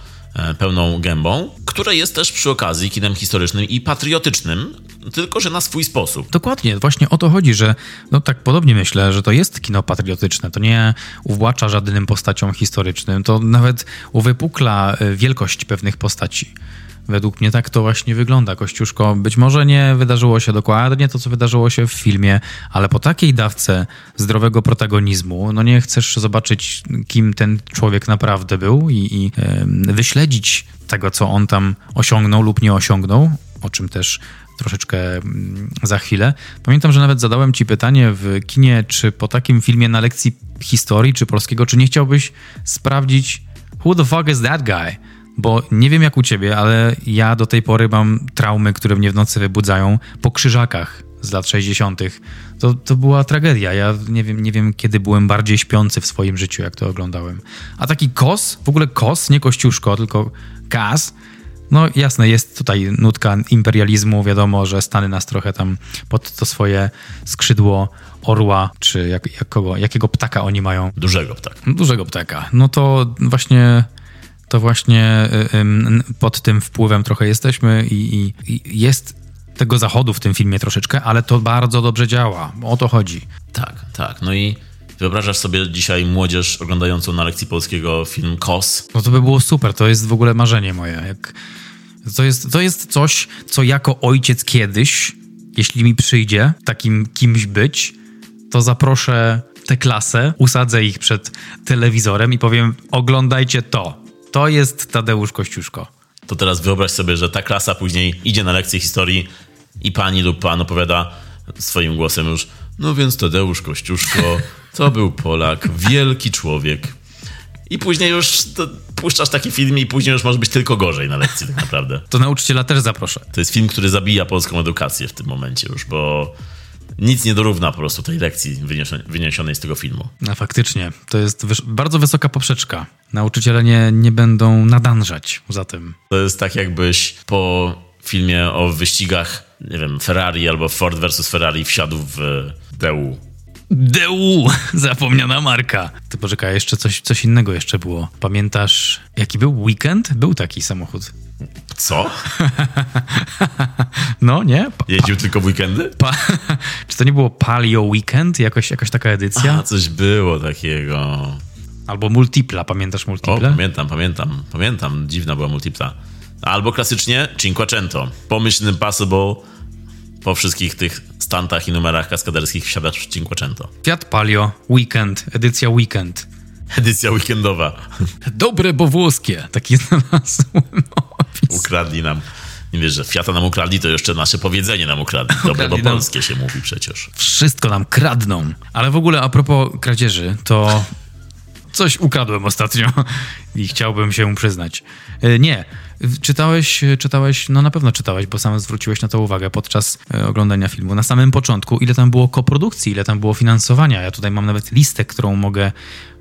pełną gębą, które jest też przy okazji kinem historycznym i patriotycznym, tylko że na swój sposób. Dokładnie, właśnie o to chodzi, że no tak podobnie myślę, że to jest kino patriotyczne, to nie uwłacza żadnym postaciom historycznym, to nawet uwypukla e, wielkość pewnych postaci. Według mnie tak to właśnie wygląda, Kościuszko. Być może nie wydarzyło się dokładnie to, co wydarzyło się w filmie, ale po takiej dawce zdrowego protagonizmu, no nie chcesz zobaczyć, kim ten człowiek naprawdę był i, i yy, wyśledzić tego, co on tam osiągnął lub nie osiągnął, o czym też troszeczkę mm, za chwilę. Pamiętam, że nawet zadałem ci pytanie w kinie, czy po takim filmie na lekcji historii czy polskiego, czy nie chciałbyś sprawdzić who the fuck is that guy? Bo nie wiem jak u ciebie, ale ja do tej pory mam traumy, które mnie w nocy wybudzają po krzyżakach z lat 60. To, to była tragedia. Ja nie wiem, nie wiem, kiedy byłem bardziej śpiący w swoim życiu, jak to oglądałem. A taki kos, w ogóle kos, nie kościuszko, tylko kas, no jasne, jest tutaj nutka imperializmu, wiadomo, że Stany nas trochę tam pod to swoje skrzydło orła, czy jak, jak kogo, jakiego ptaka oni mają. Dużego ptaka. Dużego ptaka. No to właśnie to właśnie y, pod tym wpływem trochę jesteśmy i, i, jest tego zachodu w tym filmie troszeczkę, ale to bardzo dobrze działa. O to chodzi. Tak, tak. No i wyobrażasz sobie dzisiaj młodzież oglądającą na lekcji polskiego film KOS? No to by było super. To jest w ogóle marzenie moje. Jak... To, jest, to jest coś, co jako ojciec kiedyś, jeśli mi przyjdzie takim kimś być, to zaproszę tę klasę, usadzę ich przed telewizorem i powiem: oglądajcie to to jest Tadeusz Kościuszko. To teraz wyobraź sobie, że ta klasa później idzie na lekcję historii i pani lub pan opowiada swoim głosem już no więc Tadeusz Kościuszko to był Polak, wielki człowiek. I później już puszczasz taki film i później już może być tylko gorzej na lekcji tak naprawdę. To nauczyciela też zaproszę. To jest film, który zabija polską edukację w tym momencie już, bo nic nie dorówna po prostu tej lekcji wyniesionej z tego filmu. No faktycznie, to jest bardzo wysoka poprzeczka. Nauczyciele nie, nie będą nadanżać za tym. To jest tak jakbyś po filmie o wyścigach, nie wiem, Ferrari albo Ford versus Ferrari wsiadł w DU. DU, zapomniana marka. Ty poczekaj, jeszcze coś, coś innego jeszcze było. Pamiętasz, jaki był weekend? Był taki samochód. Co? No, nie? Pa, Jeździł tylko w weekendy? Pa, czy to nie było Palio Weekend? Jakoś, jakaś taka edycja? A, coś było takiego. Albo Multipla, pamiętasz Multipla? O, pamiętam, pamiętam, pamiętam. Dziwna była Multipla. Albo klasycznie Cinquecento. Pomyśl Impossible po wszystkich tych stantach i numerach kaskaderskich wsiadasz w Cinquecento. Fiat Palio Weekend, edycja Weekend. Edycja weekendowa. Dobre, bo włoskie. Taki znalazłem opis. Ukradli nam. Nie wiesz, że Fiata nam ukradli, to jeszcze nasze powiedzenie nam ukradli. Dobre, bo polskie się mówi przecież. Wszystko nam kradną. Ale w ogóle a propos kradzieży, to coś ukradłem ostatnio i chciałbym się przyznać. E, nie. Czytałeś, czytałeś, no na pewno czytałeś, bo sam zwróciłeś na to uwagę podczas e, oglądania filmu. Na samym początku, ile tam było koprodukcji, ile tam było finansowania. Ja tutaj mam nawet listę, którą mogę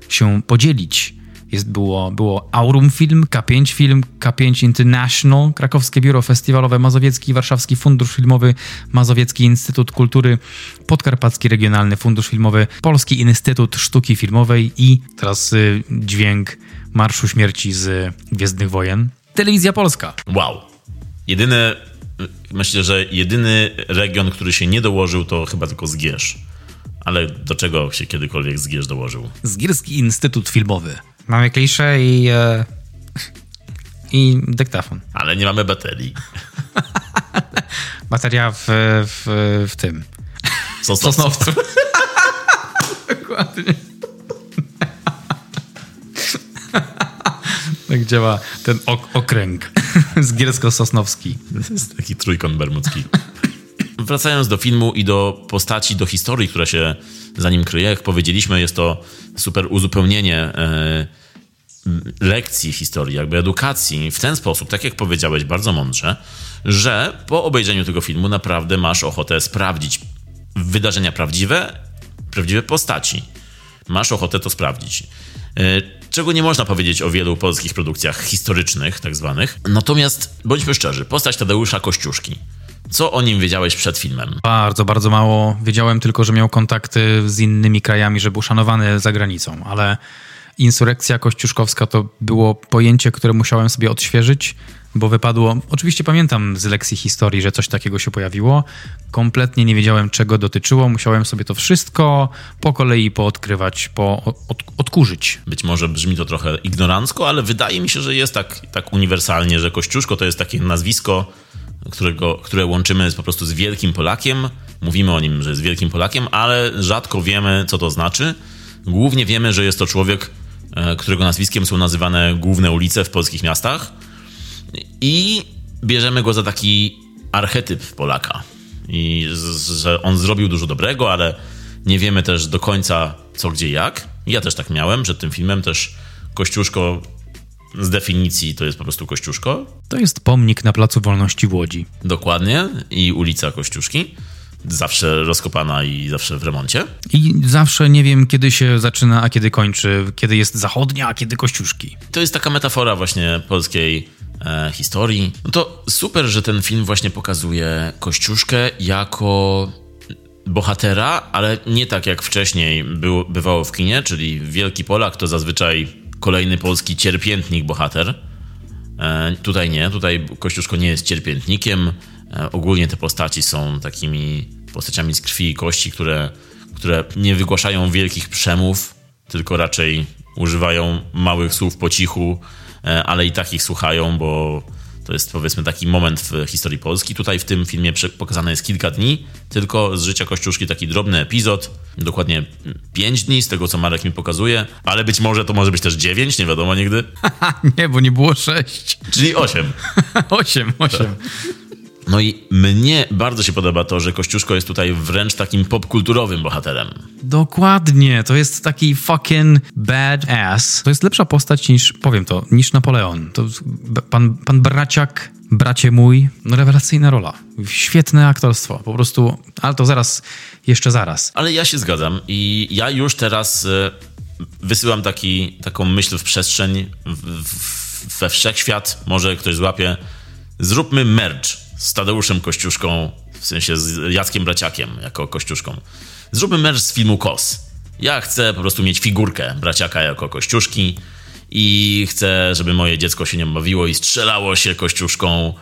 się podzielić. Jest, było, było Aurum Film, K5 Film, K5 International, Krakowskie Biuro Festiwalowe, Mazowiecki Warszawski Fundusz Filmowy, Mazowiecki Instytut Kultury, Podkarpacki Regionalny Fundusz Filmowy, Polski Instytut Sztuki Filmowej i teraz y, dźwięk Marszu Śmierci z Gwiezdnych Wojen. Telewizja Polska. Wow. Jedyne, myślę, że jedyny region, który się nie dołożył, to chyba tylko Zgierz. Ale do czego się kiedykolwiek Zgierz dołożył? Zgierski Instytut Filmowy. Mamy kliszę i... E, I dyktafon. Ale nie mamy baterii. Bateria w, w, w tym. Sosnowcu. Sosnowcu. Dokładnie. tak działa ten ok okręg zgiersko-sosnowski. To jest taki trójkąt bermudzki. Wracając do filmu i do postaci, do historii, która się za nim kryje, jak powiedzieliśmy, jest to super uzupełnienie e, lekcji historii, jakby edukacji w ten sposób, tak jak powiedziałeś bardzo mądrze, że po obejrzeniu tego filmu naprawdę masz ochotę sprawdzić wydarzenia prawdziwe, prawdziwe postaci. masz ochotę to sprawdzić. E, czego nie można powiedzieć o wielu polskich produkcjach historycznych, tak zwanych. Natomiast bądźmy szczerzy, postać Tadeusza Kościuszki. Co o nim wiedziałeś przed filmem? Bardzo, bardzo mało. Wiedziałem tylko, że miał kontakty z innymi krajami, że był szanowany za granicą, ale insurekcja kościuszkowska to było pojęcie, które musiałem sobie odświeżyć, bo wypadło. Oczywiście pamiętam z lekcji historii, że coś takiego się pojawiło. Kompletnie nie wiedziałem, czego dotyczyło. Musiałem sobie to wszystko po kolei poodkrywać, po, od, odkurzyć. Być może brzmi to trochę ignorancko, ale wydaje mi się, że jest tak, tak uniwersalnie, że Kościuszko to jest takie nazwisko, którego, które łączymy po prostu z wielkim Polakiem. Mówimy o nim, że jest wielkim Polakiem, ale rzadko wiemy, co to znaczy. Głównie wiemy, że jest to człowiek, e, którego nazwiskiem są nazywane główne ulice w polskich miastach i bierzemy go za taki archetyp Polaka. I że on zrobił dużo dobrego, ale nie wiemy też do końca co, gdzie, jak. Ja też tak miałem przed tym filmem, też Kościuszko z definicji to jest po prostu Kościuszko. To jest pomnik na Placu Wolności w Łodzi. Dokładnie. I ulica Kościuszki. Zawsze rozkopana i zawsze w remoncie. I zawsze nie wiem, kiedy się zaczyna, a kiedy kończy, kiedy jest zachodnia, a kiedy Kościuszki. To jest taka metafora właśnie polskiej e, historii. No to super, że ten film właśnie pokazuje Kościuszkę jako bohatera, ale nie tak jak wcześniej bywało w kinie, czyli wielki Polak to zazwyczaj kolejny polski cierpiętnik bohater. E, tutaj nie, tutaj Kościuszko nie jest cierpiętnikiem. E, ogólnie te postaci są takimi postaciami z krwi i kości, które, które nie wygłaszają wielkich przemów, tylko raczej używają małych słów po cichu, e, ale i tak ich słuchają, bo to jest powiedzmy taki moment w historii Polski. Tutaj w tym filmie pokazane jest kilka dni, tylko z życia Kościuszki taki drobny epizod, dokładnie 5 dni z tego, co Marek mi pokazuje, ale być może to może być też 9, nie wiadomo nigdy. nie, bo nie było 6. Czyli 8. 8, 8. No i mnie bardzo się podoba to, że Kościuszko jest tutaj wręcz takim popkulturowym bohaterem. Dokładnie, to jest taki fucking badass. To jest lepsza postać niż, powiem to, niż Napoleon. To pan, pan braciak, bracie mój, no rewelacyjna rola. Świetne aktorstwo, po prostu, ale to zaraz, jeszcze zaraz. Ale ja się zgadzam i ja już teraz e, wysyłam taki, taką myśl w przestrzeń, w, w, we wszechświat, może ktoś złapie, zróbmy merch z Tadeuszem Kościuszką, w sensie z Jackiem Braciakiem jako Kościuszką. Zróbmy merch z filmu KOS. Ja chcę po prostu mieć figurkę Braciaka jako Kościuszki i chcę, żeby moje dziecko się nie bawiło i strzelało się Kościuszką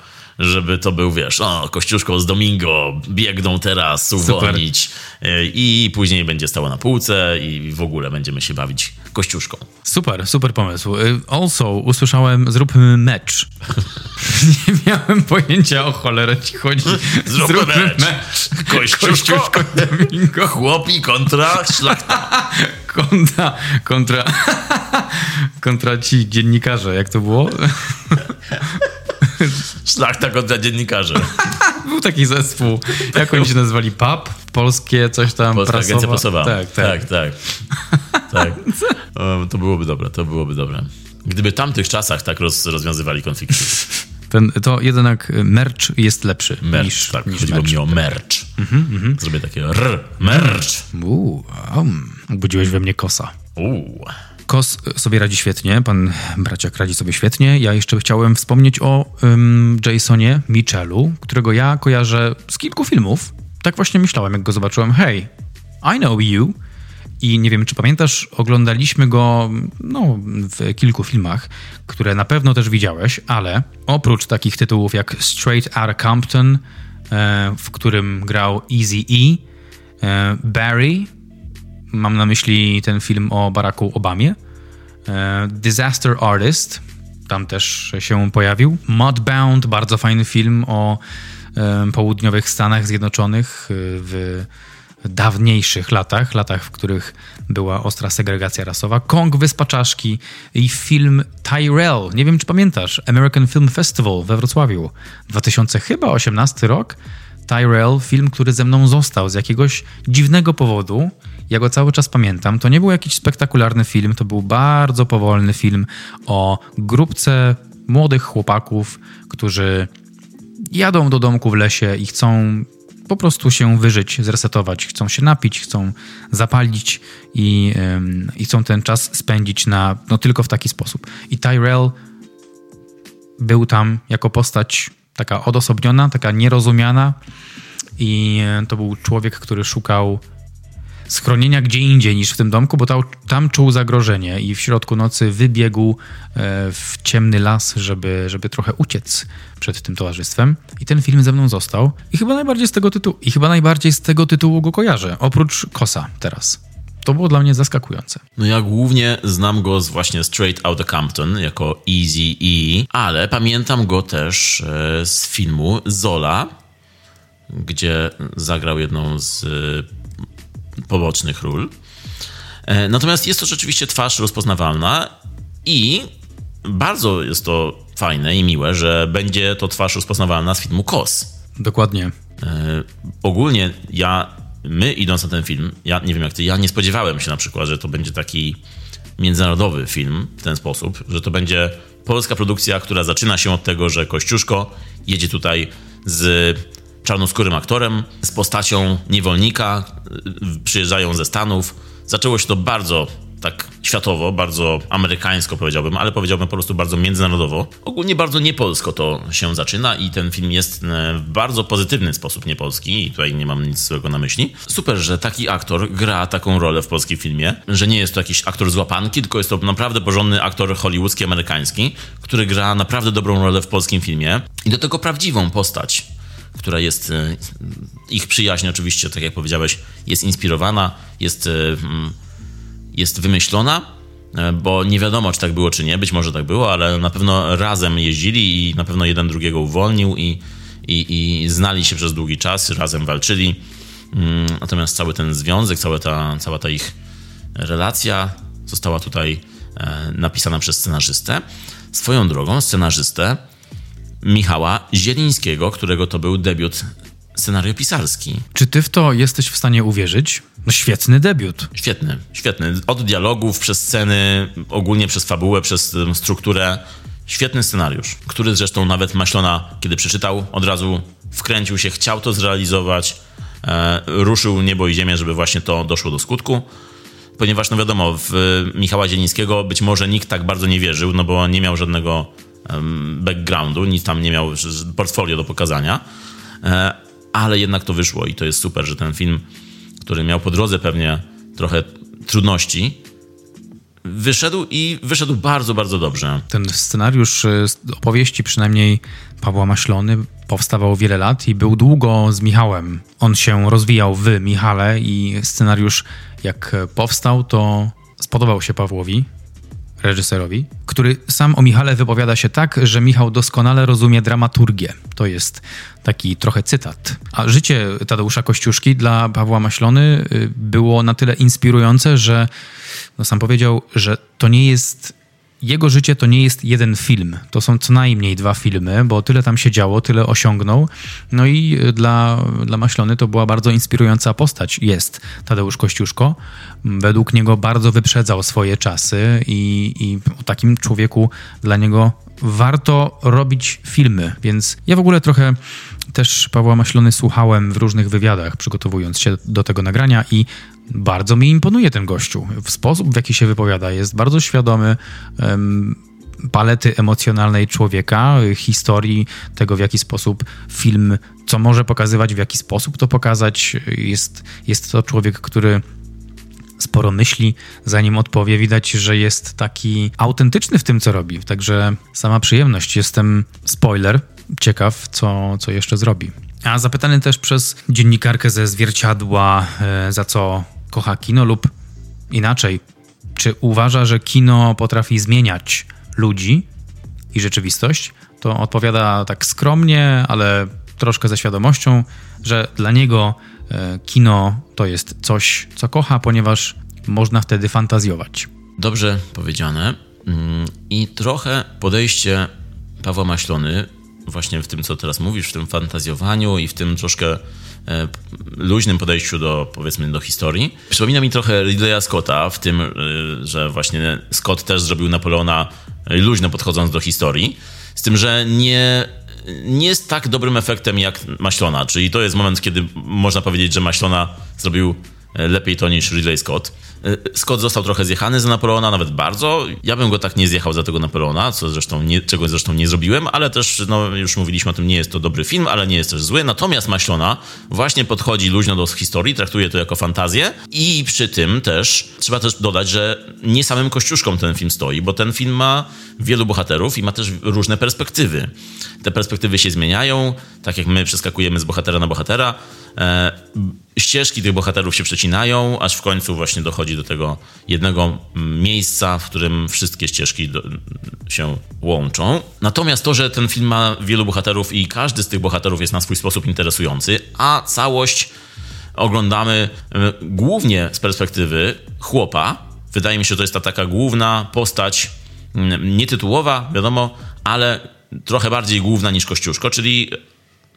żeby to był, wiesz, o, Kościuszko z Domingo biegną teraz uwolnić Super. i później będzie stało na półce i w ogóle będziemy się bawić Kościuszką. Super, super pomysł. Y, also usłyszałem, zróbmy mecz. Nie miałem pojęcia o cholerę ci chodzi. Zróbmy, zróbmy mecz. mecz. Kościuszko, Kościuszko Domingo. Chłopi kontra szlachta. kontra, kontra, kontra ci dziennikarze, jak to było? Szlachta kontra dziennikarzy. Był taki zespół. Jak oni się nazywali? PAP? Polskie coś tam Polska prasowa? Agencja Prasowa. Tak, tak. tak, tak. tak. O, to byłoby dobre, to byłoby dobre. Gdyby w tamtych czasach tak roz, rozwiązywali konflikty. Ten, to jednak merch jest lepszy merch, niż, tak, niż chodziło merch. mi o merch. Mhm, mhm. Zrobię takie r, merch. Uuu, um, budziłeś we mnie kosa. Uuu. Kos sobie radzi świetnie, pan braciak radzi sobie świetnie. Ja jeszcze chciałem wspomnieć o um, Jasonie Mitchellu, którego ja kojarzę z kilku filmów. Tak właśnie myślałem, jak go zobaczyłem. Hey, I know you. I nie wiem, czy pamiętasz, oglądaliśmy go no, w kilku filmach, które na pewno też widziałeś, ale oprócz takich tytułów jak Straight Outta Compton, e, w którym grał Easy e Barry, Mam na myśli ten film o Baracku Obamie. E, Disaster Artist, tam też się pojawił. Mudbound, bardzo fajny film o e, południowych Stanach Zjednoczonych e, w dawniejszych latach, latach, w których była ostra segregacja rasowa. Kong Wyspa Czaszki i film Tyrell. Nie wiem, czy pamiętasz. American Film Festival we Wrocławiu. 2018 rok. Tyrell, film, który ze mną został z jakiegoś dziwnego powodu. Ja go cały czas pamiętam. To nie był jakiś spektakularny film, to był bardzo powolny film o grupce młodych chłopaków, którzy jadą do domku w lesie i chcą po prostu się wyżyć, zresetować. Chcą się napić, chcą zapalić i, i chcą ten czas spędzić na, no, tylko w taki sposób. I Tyrell był tam jako postać taka odosobniona, taka nierozumiana i to był człowiek, który szukał schronienia gdzie indziej niż w tym domku, bo tam, czuł zagrożenie i w środku nocy wybiegł e, w ciemny las, żeby, żeby trochę uciec przed tym towarzystwem. I ten film ze mną został. I chyba najbardziej z tego tytułu, i chyba najbardziej z tego tytułu go kojarzę, oprócz Kosa teraz. To było dla mnie zaskakujące. No ja głównie znam go z właśnie Straight Outta Compton jako Easy E, ale pamiętam go też e, z filmu Zola, gdzie zagrał jedną z pobocznych ról. E, natomiast jest to rzeczywiście twarz rozpoznawalna i bardzo jest to fajne i miłe, że będzie to twarz rozpoznawalna z filmu KOS. Dokładnie. E, ogólnie ja, my idąc na ten film, ja nie wiem jak ty, ja nie spodziewałem się na przykład, że to będzie taki międzynarodowy film w ten sposób, że to będzie polska produkcja, która zaczyna się od tego, że Kościuszko jedzie tutaj z czarnoskórym aktorem z postacią niewolnika. Przyjeżdżają ze Stanów. Zaczęło się to bardzo tak światowo, bardzo amerykańsko powiedziałbym, ale powiedziałbym po prostu bardzo międzynarodowo. Ogólnie bardzo niepolsko to się zaczyna i ten film jest e, w bardzo pozytywny sposób niepolski i tutaj nie mam nic złego na myśli. Super, że taki aktor gra taką rolę w polskim filmie, że nie jest to jakiś aktor z łapanki, tylko jest to naprawdę porządny aktor hollywoodzki, amerykański, który gra naprawdę dobrą rolę w polskim filmie i do tego prawdziwą postać która jest e, ich przyjaźń oczywiście, tak jak powiedziałeś, jest inspirowana, jest, e, mm, jest wymyślona, e, bo nie wiadomo, czy tak było, czy nie. Być może tak było, ale na pewno razem jeździli i na pewno jeden drugiego uwolnił i, i, i znali się przez długi czas, razem walczyli. Mm, natomiast cały ten związek, cała ta, cała ta ich relacja została tutaj napisana przez scenarzystę. Swoją drogą, scenarzystę Michała Zielińskiego, którego to był debiut scenariopisarski. Czy ty w to jesteś w stanie uwierzyć? No świetny debiut. Świetny, świetny. Od dialogów, przez sceny, ogólnie przez fabułę, przez strukturę. Świetny scenariusz, który zresztą nawet Maślona, kiedy przeczytał, od razu wkręcił się, chciał to zrealizować, e, ruszył niebo i ziemię, żeby właśnie to doszło do skutku. Ponieważ, no wiadomo, w Michała Zielińskiego być może nikt tak bardzo nie wierzył, no bo nie miał żadnego backgroundu, nic tam nie miał portfolio do pokazania, e, ale jednak to wyszło i to jest super, że ten film, który miał po drodze pewnie trochę trudności, wyszedł i wyszedł bardzo, bardzo dobrze. Ten scenariusz e, opowieści, przynajmniej Pawła Maślony, powstawał wiele lat i był długo z Michałem. On się rozwijał w Michale i scenariusz, jak powstał, to spodobał się Pawłowi reżyserowi, który sam o Michale wypowiada się tak, że Michał doskonale rozumie dramaturgię. To jest taki trochę cytat. A życie Tadeusza Kościuszki dla Pawła Maślony y, było na tyle inspirujące, że no sam powiedział, że to nie jest jego życie to nie jest jeden film. To są co najmniej dwa filmy, bo tyle tam się działo, tyle osiągnął. No i dla, dla Maślony to była bardzo inspirująca postać. Jest Tadeusz Kościuszko. Według niego bardzo wyprzedzał swoje czasy i, i o takim człowieku dla niego warto robić filmy. Więc ja w ogóle trochę też Pawła Maślony słuchałem w różnych wywiadach, przygotowując się do tego nagrania i bardzo mi imponuje ten gościu. W sposób, w jaki się wypowiada, jest bardzo świadomy um, palety emocjonalnej człowieka, historii tego, w jaki sposób film, co może pokazywać, w jaki sposób to pokazać. Jest, jest to człowiek, który sporo myśli, zanim odpowie. Widać, że jest taki autentyczny w tym, co robi. Także sama przyjemność. Jestem spoiler, ciekaw, co, co jeszcze zrobi. A zapytany też przez dziennikarkę ze zwierciadła, e, za co kocha kino, lub inaczej, czy uważa, że kino potrafi zmieniać ludzi i rzeczywistość, to odpowiada tak skromnie, ale troszkę ze świadomością, że dla niego e, kino to jest coś, co kocha, ponieważ można wtedy fantazjować. Dobrze powiedziane. Mm, I trochę podejście Pawła Maślony właśnie w tym, co teraz mówisz, w tym fantazjowaniu i w tym troszkę luźnym podejściu do, powiedzmy, do historii. Przypomina mi trochę Ridleya Scotta w tym, e, że właśnie Scott też zrobił Napoleona luźno podchodząc do historii, z tym, że nie nie jest tak dobrym efektem jak Maślona, czyli to jest moment, kiedy można powiedzieć, że Maślona zrobił e, lepiej to niż Ridley Scott. E, Scott został trochę zjechany za Napoleona, nawet bardzo. Ja bym go tak nie zjechał za tego Napoleona, co zresztą nie, czego zresztą nie zrobiłem, ale też, no, już mówiliśmy o tym, nie jest to dobry film, ale nie jest też zły. Natomiast Maślona właśnie podchodzi luźno do historii, traktuje to jako fantazję i przy tym też trzeba też dodać, że nie samym kościuszką ten film stoi, bo ten film ma wielu bohaterów i ma też różne perspektywy. Te perspektywy się zmieniają, tak jak my przeskakujemy z bohatera na bohatera. E, ścieżki tych bohaterów się przecinają, aż w końcu właśnie dochodzi do tego jednego miejsca, w którym wszystkie ścieżki do, się łączą. Natomiast to, że ten film ma wielu bohaterów i każdy z tych bohaterów jest na swój sposób interesujący, a całość oglądamy e, głównie z perspektywy chłopa. Wydaje mi się, że to jest ta taka główna postać, mm, nietytułowa, wiadomo, ale trochę bardziej główna niż Kościuszko, czyli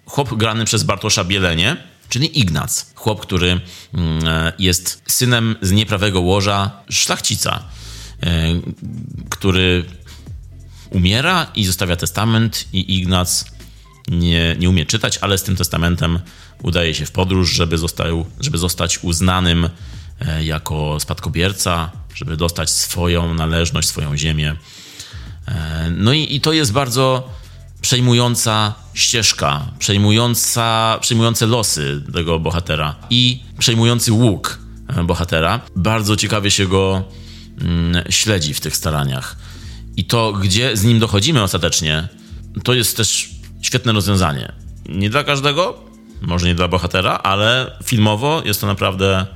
chłop grany przez Bartosza Bielenie, czyli Ignac. Chłop, który mm, e, jest synem z nieprawego łoża szlachcica, e, który umiera i zostawia testament i Ignac nie, nie umie czytać, ale z tym testamentem udaje się w podróż, żeby, został, żeby zostać uznanym e, jako spadkobierca, żeby dostać swoją należność, swoją ziemię. No i, i to jest bardzo przejmująca ścieżka, przejmująca, przejmujące losy tego bohatera i przejmujący łuk bohatera. Bardzo ciekawie się go mm, śledzi w tych staraniach. I to, gdzie z nim dochodzimy ostatecznie, to jest też świetne rozwiązanie. Nie dla każdego, może nie dla bohatera, ale filmowo jest to naprawdę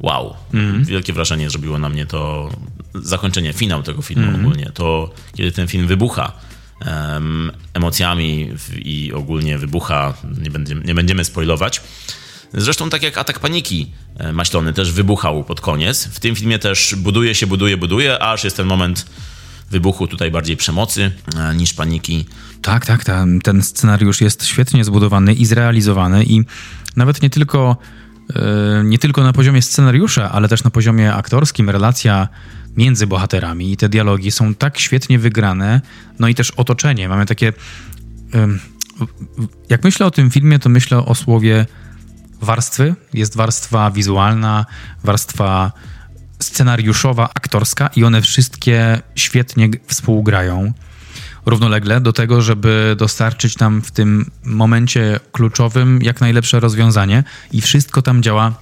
wow. Mm. Wielkie wrażenie zrobiło na mnie to zakończenie, finał tego filmu mm. ogólnie. To, kiedy ten film wybucha um, emocjami i ogólnie wybucha, nie, będzie, nie będziemy spoilować. Zresztą tak jak Atak Paniki e, Maślony też wybuchał pod koniec. W tym filmie też buduje się, buduje, buduje, aż jest ten moment wybuchu tutaj bardziej przemocy e, niż paniki. Tak, tak, ten, ten scenariusz jest świetnie zbudowany i zrealizowany i nawet nie tylko, e, nie tylko na poziomie scenariusza, ale też na poziomie aktorskim relacja między bohaterami i te dialogi są tak świetnie wygrane, no i też otoczenie. Mamy takie. Jak myślę o tym filmie, to myślę o słowie warstwy. Jest warstwa wizualna, warstwa scenariuszowa, aktorska i one wszystkie świetnie współgrają równolegle do tego, żeby dostarczyć nam w tym momencie kluczowym jak najlepsze rozwiązanie i wszystko tam działa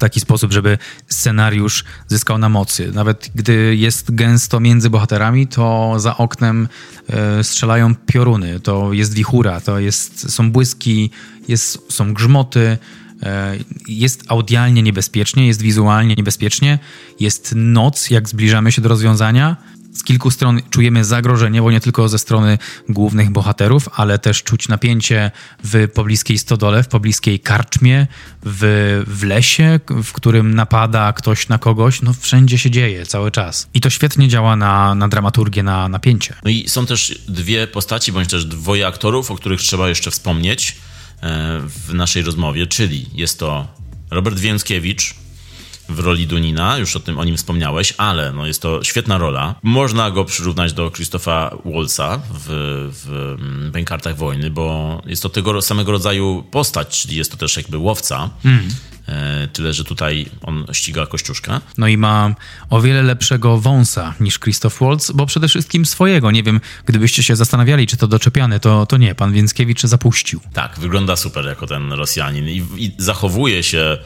taki sposób, żeby scenariusz zyskał na mocy. Nawet gdy jest gęsto między bohaterami, to za oknem e, strzelają pioruny, to jest wichura, to jest, są błyski, jest, są grzmoty, e, jest audialnie niebezpiecznie, jest wizualnie niebezpiecznie, jest noc, jak zbliżamy się do rozwiązania, z kilku stron czujemy zagrożenie, bo nie tylko ze strony głównych bohaterów, ale też czuć napięcie w pobliskiej stodole, w pobliskiej karczmie, w, w lesie, w którym napada ktoś na kogoś. No wszędzie się dzieje cały czas. I to świetnie działa na, na dramaturgię, na napięcie. No i są też dwie postaci, bądź też dwoje aktorów, o których trzeba jeszcze wspomnieć e, w naszej rozmowie, czyli jest to Robert Więckiewicz, w roli Dunina, już o tym o nim wspomniałeś, ale no jest to świetna rola. Można go przyrównać do Christopha Waltza w, w Bękartach Wojny, bo jest to tego samego rodzaju postać, czyli jest to też jakby łowca. Mm. Tyle, że tutaj on ściga Kościuszka. No i ma o wiele lepszego wąsa niż Christoph Waltz, bo przede wszystkim swojego. Nie wiem, gdybyście się zastanawiali, czy to doczepiany, to, to nie. Pan Więckiewicz zapuścił. Tak, wygląda super jako ten Rosjanin i, i zachowuje się E,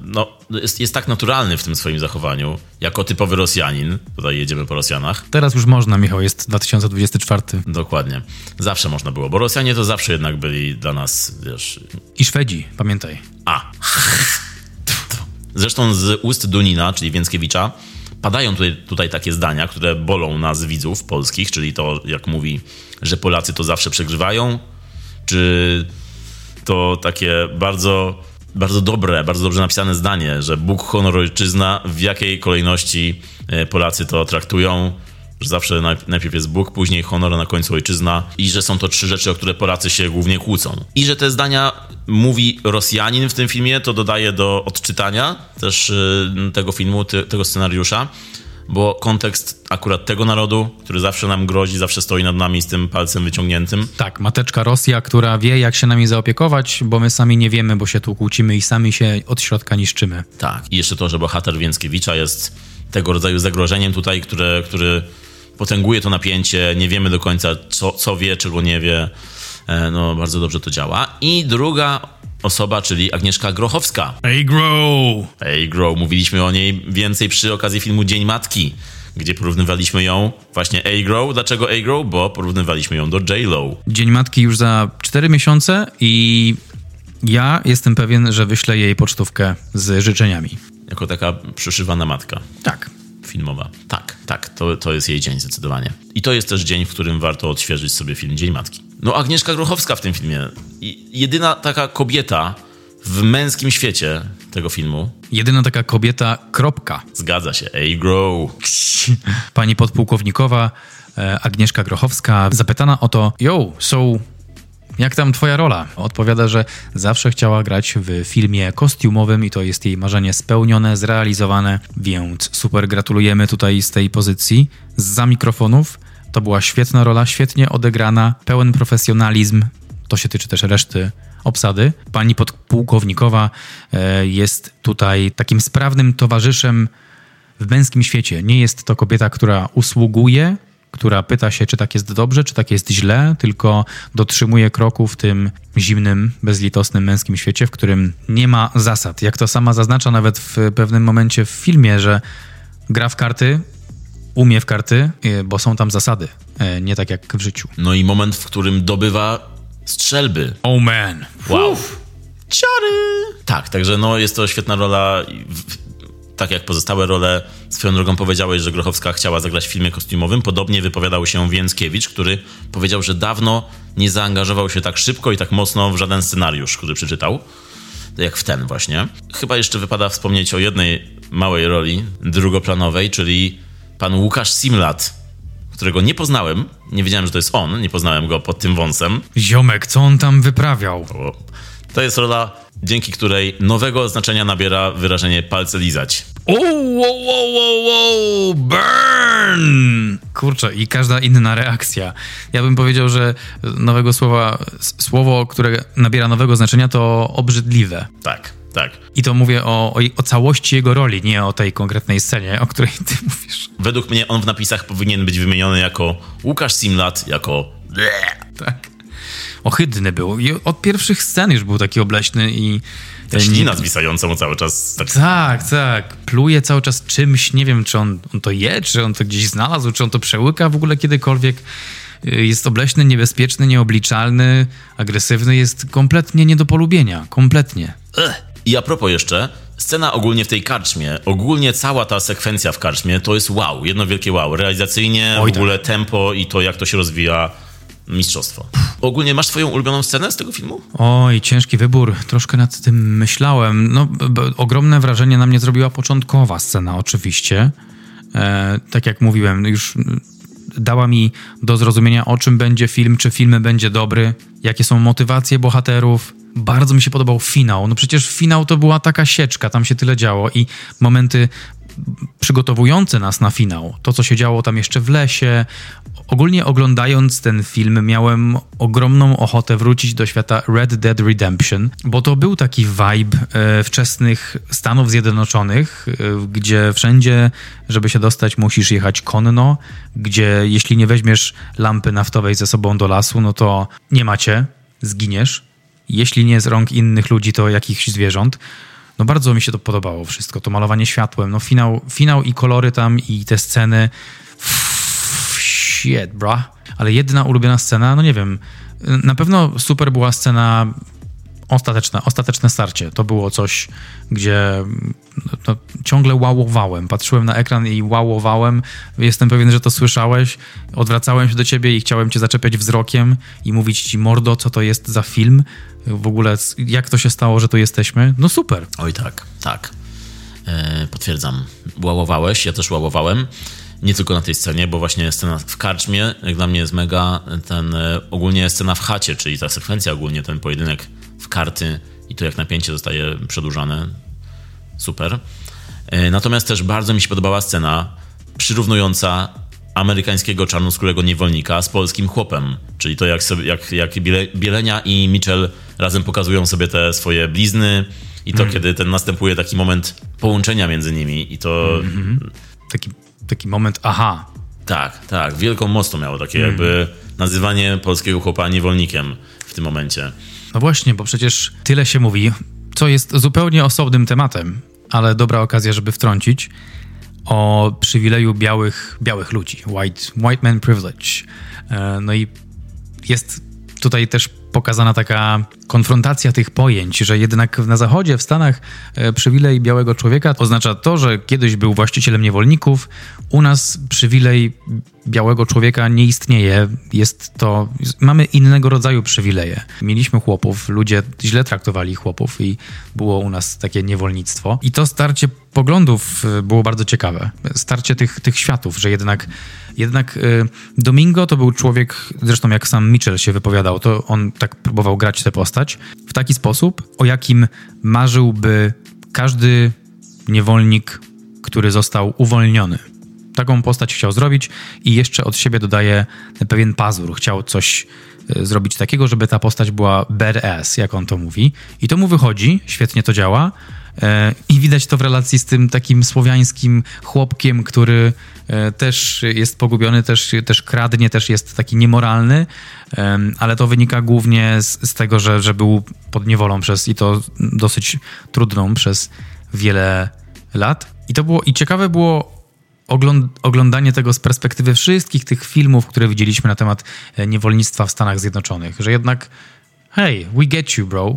no, jest, jest tak naturalny w tym swoim zachowaniu, jako typowy Rosjanin. Tutaj jedziemy po Rosjanach. Teraz już można, Michał, jest 2024. Dokładnie. Zawsze można było, bo Rosjanie to zawsze jednak byli dla nas, wiesz... I Szwedzi, pamiętaj. A. Zresztą z ust Dunina, czyli Więckiewicza, padają tutaj, tutaj takie zdania, które bolą nas widzów polskich, czyli to, jak mówi, że Polacy to zawsze przegrywają, czy to takie bardzo bardzo dobre, bardzo dobrze napisane zdanie, że Bóg, honor, ojczyzna, w jakiej kolejności e, Polacy to traktują, że zawsze najpierw jest Bóg, później honor, a na końcu ojczyzna i że są to trzy rzeczy, o które Polacy się głównie kłócą. I że te zdania mówi Rosjanin w tym filmie, to dodaje do odczytania też e, tego filmu, tego scenariusza. Bo kontekst akurat tego narodu, który zawsze nam grozi, zawsze stoi nad nami z tym palcem wyciągniętym. Tak, mateczka Rosja, która wie, jak się nami zaopiekować, bo my sami nie wiemy, bo się tu kłócimy i sami się od środka niszczymy. Tak, i jeszcze to, że bohater Więckiewicza jest tego rodzaju zagrożeniem tutaj, które, który potęguje to napięcie, nie wiemy do końca, co, co wie, czego nie wie. E, no, bardzo dobrze to działa. I druga osoba, czyli Agnieszka Grochowska. Hey Grow! Hey Grow, mówiliśmy o niej więcej przy okazji filmu Dzień Matki, gdzie porównywaliśmy ją właśnie A Grow. Dlaczego A Grow? Bo porównywaliśmy ją do J-Lo. Dzień Matki już za 4 miesiące i ja jestem pewien, że wyślę jej pocztówkę z życzeniami. Jako taka przyszywana matka. Tak. Filmowa. Tak, tak, to, to jest jej dzień zdecydowanie. I to jest też dzień, w którym warto odświeżyć sobie film Dzień Matki. No Agnieszka Grochowska w tym filmie. Jedyna taka kobieta w męskim świecie tego filmu. Jedyna taka kobieta, kropka. Zgadza się, A Grow. Pani podpułkownikowa e, Agnieszka Grochowska zapytana o to, yo, so jak tam twoja rola? Odpowiada, że zawsze chciała grać w filmie kostiumowym i to jest jej marzenie spełnione, zrealizowane, więc super gratulujemy tutaj z tej pozycji. Za mikrofonów to była świetna rola, świetnie odegrana, pełen profesjonalizm. To się tyczy też reszty obsady. Pani podpułkownikowa e, jest tutaj takim sprawnym towarzyszem w męskim świecie. Nie jest to kobieta, która usługuje, która pyta się, czy tak jest dobrze, czy tak jest źle, tylko dotrzymuje kroku w tym zimnym, bezlitosnym męskim świecie, w którym nie ma zasad. Jak to sama zaznacza nawet w pewnym momencie w filmie, że gra w karty, umie w karty, y, bo są tam zasady, y, nie tak jak w życiu. No i moment, w którym dobywa strzelby. Oh man. Wow. Ciary! Tak, także no jest to świetna rola tak jak pozostałe role, swoją drogą powiedziałeś, że Grochowska chciała zagrać w filmie kostiumowym. Podobnie wypowiadał się Więckiewicz, który powiedział, że dawno nie zaangażował się tak szybko i tak mocno w żaden scenariusz, który przeczytał, jak w ten właśnie. Chyba jeszcze wypada wspomnieć o jednej małej roli, drugoplanowej, czyli pan Łukasz Simlat, którego nie poznałem. Nie wiedziałem, że to jest on, nie poznałem go pod tym wąsem. Ziomek, co on tam wyprawiał? To jest rola dzięki której nowego znaczenia nabiera wyrażenie palce lizać. O, wow, wow, wow, wow, burn! Kurczę, i każda inna reakcja. Ja bym powiedział, że nowego słowa, słowo, które nabiera nowego znaczenia, to obrzydliwe. Tak, tak. I to mówię o, o, o całości jego roli, nie o tej konkretnej scenie, o której ty mówisz. Według mnie on w napisach powinien być wymieniony jako Łukasz Simlat, jako... Tak ohydny był. I od pierwszych scen już był taki obleśny i... Ta ślina zwisająca mu cały czas. Tak. tak, tak. Pluje cały czas czymś, nie wiem, czy on, on to je, czy on to gdzieś znalazł, czy on to przełyka w ogóle kiedykolwiek. Y, jest obleśny, niebezpieczny, nieobliczalny, agresywny, jest kompletnie nie do polubienia. Kompletnie. Ech. I a propos jeszcze, scena ogólnie w tej karczmie, ogólnie cała ta sekwencja w karczmie to jest wow, jedno wielkie wow. Realizacyjnie, Oj, w ogóle tak. tempo i to jak to się rozwija mistrzostwo. Ogólnie masz swoją ulubioną scenę z tego filmu? Oj, ciężki wybór. Troszkę nad tym myślałem. No, ogromne wrażenie na mnie zrobiła początkowa scena, oczywiście. E, tak jak mówiłem, już dała mi do zrozumienia, o czym będzie film, czy film będzie dobry, jakie są motywacje bohaterów. Bardzo mi się podobał finał. No przecież finał to była taka sieczka, tam się tyle działo i momenty przygotowujące nas na finał. To, co się działo tam jeszcze w lesie, Ogólnie oglądając ten film, miałem ogromną ochotę wrócić do świata Red Dead Redemption, bo to był taki vibe e, wczesnych Stanów Zjednoczonych, e, gdzie wszędzie, żeby się dostać, musisz jechać konno, gdzie jeśli nie weźmiesz lampy naftowej ze sobą do lasu, no to nie macie, zginiesz. Jeśli nie z rąk innych ludzi, to jakichś zwierząt. No bardzo mi się to podobało wszystko, to malowanie światłem, no finał, finał i kolory tam i te sceny shit, bra. Ale jedna ulubiona scena, no nie wiem, na pewno super była scena ostateczna, ostateczne starcie. To było coś, gdzie no, ciągle łałowałem. Patrzyłem na ekran i łałowałem. Jestem pewien, że to słyszałeś. Odwracałem się do ciebie i chciałem cię zaczepiać wzrokiem i mówić ci, mordo, co to jest za film. W ogóle, jak to się stało, że tu jesteśmy. No super. Oj tak, tak. E, potwierdzam. Łałowałeś, ja też łałowałem nie tylko na tej scenie, bo właśnie scena w karczmie, jak dla mnie jest mega, ten e, ogólnie scena w chacie, czyli ta sekwencja ogólnie, ten pojedynek w karty i to jak napięcie zostaje przedłużane. Super. E, natomiast też bardzo mi się podobała scena przyrównująca amerykańskiego czarnoskórego niewolnika z polskim chłopem. Czyli to, jak, sobie, jak, jak Bielenia i Mitchell razem pokazują sobie te swoje blizny i to, mm. kiedy ten następuje taki moment połączenia między nimi i to... Mm -hmm. Taki, taki moment aha. Tak, tak. Wielką moc to miało, takie mm. jakby nazywanie polskiego chłopa niewolnikiem w tym momencie. No właśnie, bo przecież tyle się mówi, co jest zupełnie osobnym tematem, ale dobra okazja, żeby wtrącić o przywileju białych, białych ludzi, white, white man privilege. E, no i jest tutaj też pokazana taka konfrontacja tych pojęć, że jednak na Zachodzie, w Stanach e, przywilej białego człowieka oznacza to, że kiedyś był właścicielem niewolników. U nas przywilej białego człowieka nie istnieje. Jest to, mamy innego rodzaju przywileje. Mieliśmy chłopów, ludzie źle traktowali chłopów i było u nas takie niewolnictwo. I to starcie poglądów e, było bardzo ciekawe. Starcie tych, tych światów, że jednak jednak y, Domingo to był człowiek, zresztą jak sam Mitchell się wypowiadał, to on tak próbował grać tę postać w taki sposób, o jakim marzyłby każdy niewolnik, który został uwolniony. Taką postać chciał zrobić i jeszcze od siebie dodaje pewien pazur. Chciał coś y, zrobić takiego, żeby ta postać była badass, jak on to mówi. I to mu wychodzi, świetnie to działa. E, I widać to w relacji z tym takim słowiańskim chłopkiem, który e, też jest pogubiony, też, też kradnie, też jest taki niemoralny, ale to wynika głównie z, z tego, że, że był pod niewolą przez i to dosyć trudną przez wiele lat. I to było, i ciekawe było oglądanie tego z perspektywy wszystkich tych filmów, które widzieliśmy na temat e, niewolnictwa w Stanach Zjednoczonych, że jednak hey, we get you, bro.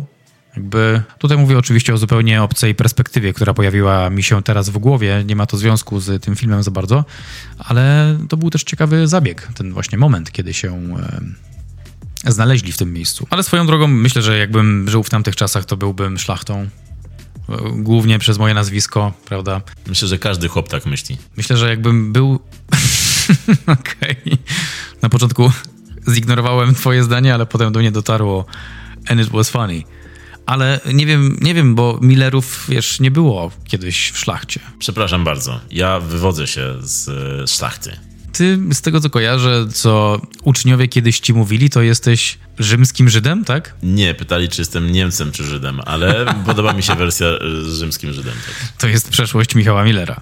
Jakby tutaj mówię oczywiście o zupełnie obcej perspektywie, która pojawiła mi się teraz w głowie. Nie ma to związku z tym filmem za bardzo, ale to był też ciekawy zabieg, ten właśnie moment, kiedy się e, znaleźli w tym miejscu. Ale swoją drogą myślę, że jakbym żył w tamtych czasach, to byłbym szlachtą. E, głównie przez moje nazwisko, prawda? Myślę, że każdy chłop tak myśli. Myślę, że jakbym był. Okej. Okay. Na początku zignorowałem Twoje zdanie, ale potem do mnie dotarło. And it was funny ale nie wiem, nie wiem, bo Millerów, wiesz, nie było kiedyś w szlachcie. Przepraszam bardzo, ja wywodzę się z szlachty. Ty, z tego co kojarzę, co uczniowie kiedyś ci mówili, to jesteś rzymskim Żydem, tak? Nie, pytali, czy jestem Niemcem czy Żydem, ale podoba mi się wersja z rzymskim Żydem. Tak. To jest przeszłość Michała Millera.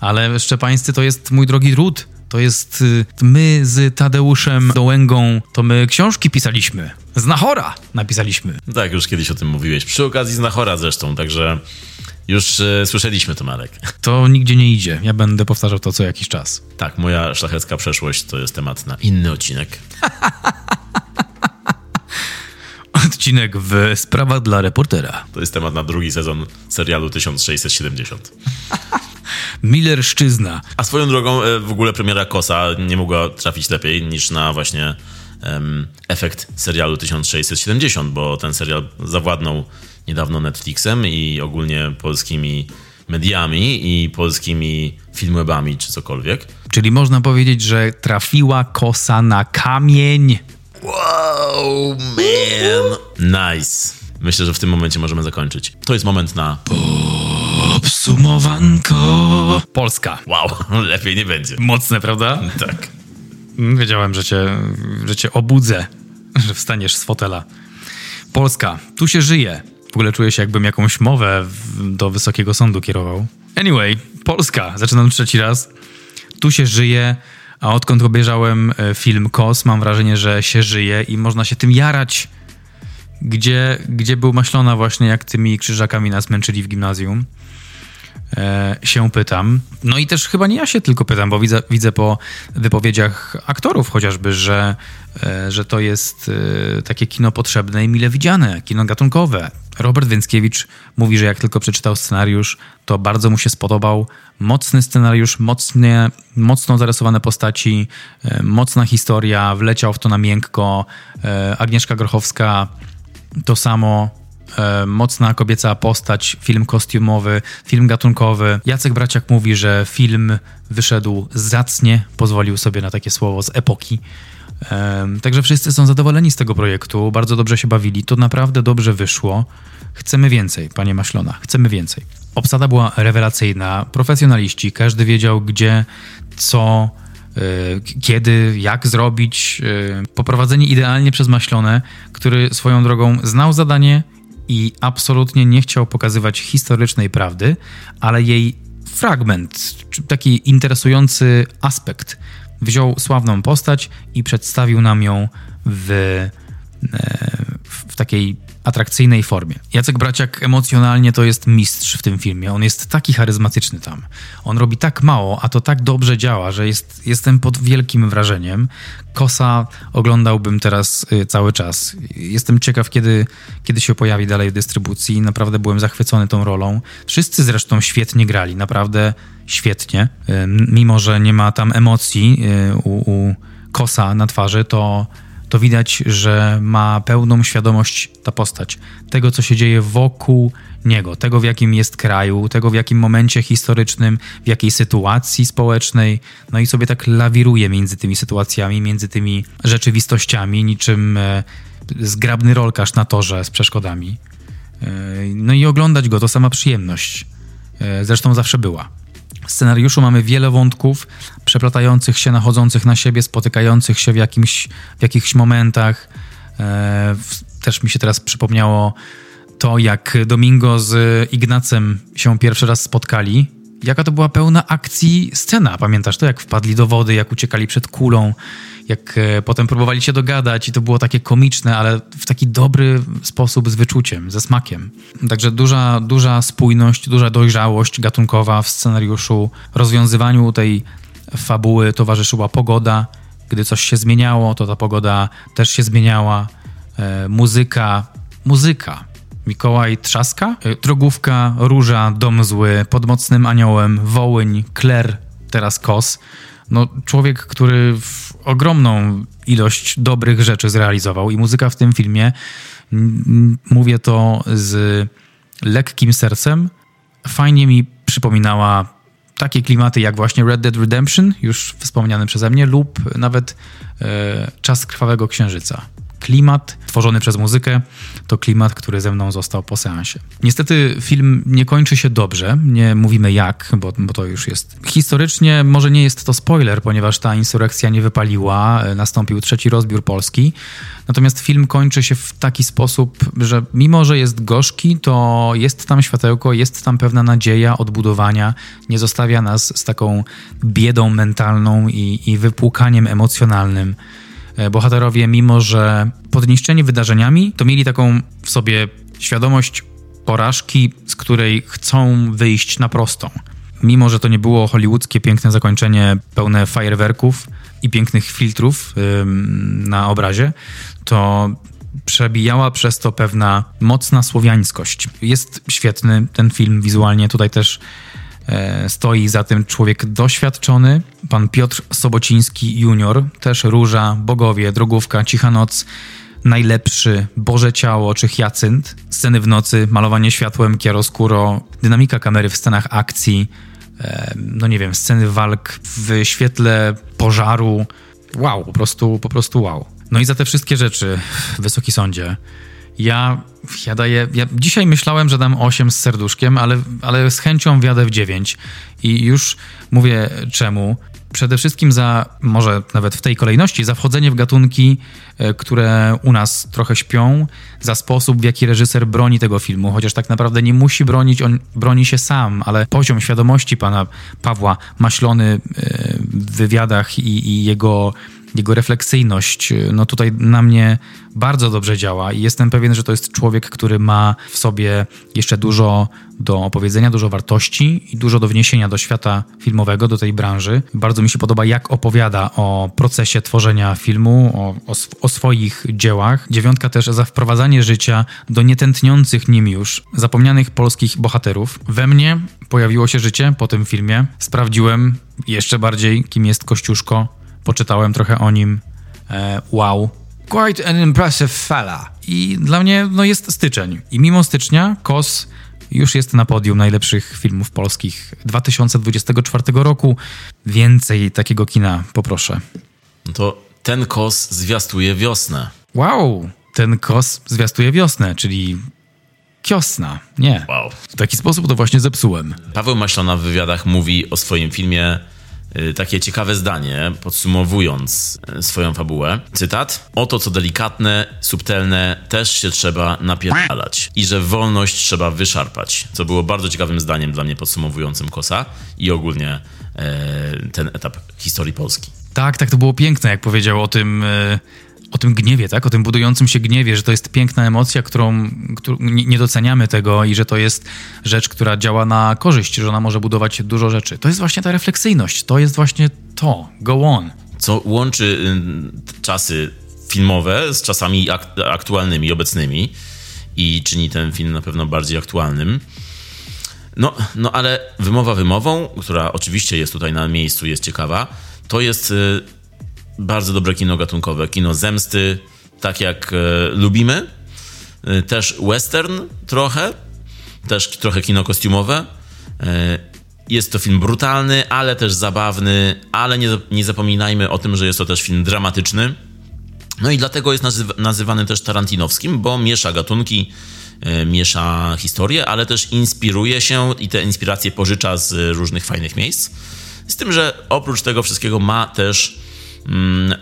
Ale szczepańscy to jest mój drogi ród. To jest y, my z Tadeuszem Dołęgą, to my książki pisaliśmy. Znachora napisaliśmy. Tak, już kiedyś o tym mówiłeś. Przy okazji Znachora zresztą, także już e, słyszeliśmy to, Marek. To nigdzie nie idzie. Ja będę powtarzał to co jakiś czas. Tak, moja szlachecka przeszłość to jest temat na inny odcinek. odcinek w Sprawa dla reportera. To jest temat na drugi sezon serialu 1670. Millerszczyzna. A swoją drogą e, w ogóle premiera Kosa nie mogła trafić lepiej niż na właśnie um, efekt serialu 1670, bo ten serial zawładnął niedawno Netflixem i ogólnie polskimi mediami i polskimi filmwebami czy cokolwiek. Czyli można powiedzieć, że trafiła kosa na kamień. Wow, man. Nice. Myślę, że w tym momencie możemy zakończyć. To jest moment na... Obsumowanko. Polska. Wow, lepiej nie będzie. Mocne, prawda? Tak. Wiedziałem, że cię, że cię obudzę, że wstaniesz z fotela. Polska. Tu się żyje. W ogóle czuję się, jakbym jakąś mowę do Wysokiego Sądu kierował. Anyway, Polska. Zaczynam trzeci raz. Tu się żyje, a odkąd obejrzałem e, film Kos, mam wrażenie, że się żyje i można się tym jarać. Gdzie, gdzie był Maślona właśnie, jak tymi krzyżakami nas męczyli w gimnazjum. E, się pytam. No i też chyba nie ja się tylko pytam, bo widzę, widzę po wypowiedziach aktorów chociażby, że, e, że to jest e, takie kino potrzebne i mile widziane, kino gatunkowe. Robert Więckiewicz mówi, że jak tylko przeczytał scenariusz, to bardzo mu się spodobał. Mocny scenariusz, mocnie, mocno zarysowane postaci, mocna historia, wleciał w to na miękko. Agnieszka Grochowska to samo e, mocna kobieca postać, film kostiumowy, film gatunkowy. Jacek Braciak mówi, że film wyszedł zacnie, pozwolił sobie na takie słowo z epoki. E, także wszyscy są zadowoleni z tego projektu, bardzo dobrze się bawili, to naprawdę dobrze wyszło. Chcemy więcej, panie Maślona, chcemy więcej. Obsada była rewelacyjna, profesjonaliści, każdy wiedział, gdzie co, y, kiedy, jak zrobić. Y, poprowadzenie idealnie przez Maślone, który swoją drogą znał zadanie i absolutnie nie chciał pokazywać historycznej prawdy, ale jej fragment, taki interesujący aspekt. Wziął sławną postać i przedstawił nam ją w, e, w takiej atrakcyjnej formie. Jacek Braciak emocjonalnie to jest mistrz w tym filmie. On jest taki charyzmatyczny tam. On robi tak mało, a to tak dobrze działa, że jest, jestem pod wielkim wrażeniem. Kosa oglądałbym teraz y, cały czas. Jestem ciekaw, kiedy, kiedy się pojawi dalej w dystrybucji. Naprawdę byłem zachwycony tą rolą. Wszyscy zresztą świetnie grali, naprawdę świetnie. Y, mimo, że nie ma tam emocji y, u, u Kosa na twarzy, to to widać, że ma pełną świadomość ta postać tego, co się dzieje wokół niego, tego w jakim jest kraju, tego w jakim momencie historycznym, w jakiej sytuacji społecznej. No i sobie tak lawiruje między tymi sytuacjami, między tymi rzeczywistościami, niczym e, zgrabny rolkarz na torze z przeszkodami. E, no i oglądać go to sama przyjemność. E, zresztą zawsze była. Scenariuszu mamy wiele wątków przeplatających się, nachodzących na siebie, spotykających się w, jakimś, w jakichś momentach. E, też mi się teraz przypomniało to, jak Domingo z Ignacem się pierwszy raz spotkali. Jaka to była pełna akcji scena, pamiętasz to? Jak wpadli do wody, jak uciekali przed kulą, jak e, potem próbowali się dogadać i to było takie komiczne, ale w taki dobry sposób, z wyczuciem, ze smakiem. Także duża, duża spójność, duża dojrzałość gatunkowa w scenariuszu, rozwiązywaniu tej fabuły towarzyszyła pogoda. Gdy coś się zmieniało, to ta pogoda też się zmieniała. E, muzyka, muzyka. Mikołaj Trzaska, e, Drogówka, Róża, Dom Zły, Pod Mocnym Aniołem, Wołyń, Kler, teraz Kos. No, człowiek, który ogromną ilość dobrych rzeczy zrealizował i muzyka w tym filmie, mówię to z lekkim sercem, fajnie mi przypominała takie klimaty jak właśnie Red Dead Redemption, już wspomniany przeze mnie, lub nawet e, Czas Krwawego Księżyca klimat tworzony przez muzykę to klimat, który ze mną został po seansie. Niestety film nie kończy się dobrze, nie mówimy jak, bo, bo to już jest. Historycznie może nie jest to spoiler, ponieważ ta insurrekcja nie wypaliła, nastąpił trzeci rozbiór Polski. Natomiast film kończy się w taki sposób, że mimo, że jest gorzki, to jest tam światełko, jest tam pewna nadzieja odbudowania, nie zostawia nas z taką biedą mentalną i, i wypłukaniem emocjonalnym E, bohaterowie, mimo że podniszczeni wydarzeniami, to mieli taką w sobie świadomość porażki, z której chcą wyjść na prostą. Mimo, że to nie było hollywoodzkie piękne zakończenie pełne fajerwerków i pięknych filtrów na obrazie, to przebijała przez to pewna mocna słowiańskość. Jest świetny ten film wizualnie, tutaj też E, stoi za tym człowiek doświadczony, pan Piotr Sobociński junior, też Róża, Bogowie, Drogówka, Cicha Noc, Najlepszy, Boże Ciało czy Hyacynt, sceny w nocy, malowanie światłem, chiaroscuro, dynamika kamery w scenach akcji, e, no nie wiem, sceny walk w świetle pożaru. Wow, po prostu, po prostu wow. No i za te wszystkie rzeczy, Wysoki Sądzie, ja, ja daję. Ja dzisiaj myślałem, że dam 8 z serduszkiem, ale, ale z chęcią wjadę w 9. I już mówię czemu. Przede wszystkim za, może nawet w tej kolejności, za wchodzenie w gatunki, e, które u nas trochę śpią, za sposób, w jaki reżyser broni tego filmu, chociaż tak naprawdę nie musi bronić, on broni się sam, ale poziom świadomości pana Pawła Maślony e, w wywiadach i, i jego jego refleksyjność, no tutaj na mnie bardzo dobrze działa i jestem pewien, że to jest człowiek, który ma w sobie jeszcze dużo do opowiedzenia, dużo wartości i dużo do wniesienia do świata filmowego, do tej branży. Bardzo mi się podoba, jak opowiada o procesie tworzenia filmu, o, o, o swoich dziełach. Dziewiątka też za wprowadzanie życia do nietętniących nim już zapomnianych polskich bohaterów. We mnie pojawiło się życie po tym filmie. Sprawdziłem jeszcze bardziej, kim jest Kościuszko, poczytałem trochę o nim. E, wow. Quite an impressive fella. I dla mnie no, jest styczeń. I mimo stycznia KOS już jest na podium najlepszych filmów polskich 2024 roku. Więcej takiego kina poproszę. No to ten KOS zwiastuje wiosnę. Wow, ten KOS zwiastuje wiosnę, czyli kiosna. Nie. Wow. W taki sposób to właśnie zepsułem. Paweł Maślona w wywiadach mówi o swoim filmie takie ciekawe zdanie, podsumowując y, swoją fabułę. Cytat. Oto co delikatne, subtelne, też się trzeba napierdalać. I że wolność trzeba wyszarpać. Co było bardzo ciekawym zdaniem dla mnie podsumowującym Kosa i ogólnie e, ten etap historii Polski. Tak, tak, to było piękne, jak powiedział o tym, e, o tym gniewie, tak? O tym budującym się gniewie, że to jest piękna emocja, którą, którą nie doceniamy tego i że to jest rzecz, która działa na korzyść, że ona może budować dużo rzeczy. To jest właśnie ta refleksyjność, to jest właśnie to. Go on. co łączy y, czasy filmowe z czasami ak- aktualnymi, obecnymi i czyni ten film na pewno bardziej aktualnym. No, no ale wymowa wymową, która oczywiście jest tutaj na miejscu, jest ciekawa, to jest y, bardzo dobre kino gatunkowe, kino zemsty, tak jak y, lubimy. Y, też western trochę, też trochę kino kostiumowe. Y, Jest to film brutalny, ale też zabawny, ale nie, nie zapominajmy o tym, że jest to też film dramatyczny. No i dlatego jest nazywa, nazywany też tarantinowskim, bo miesza gatunki, e, miesza historię, ale też inspiruje się i te inspiracje pożycza z różnych fajnych miejsc. Z tym, że oprócz tego wszystkiego ma też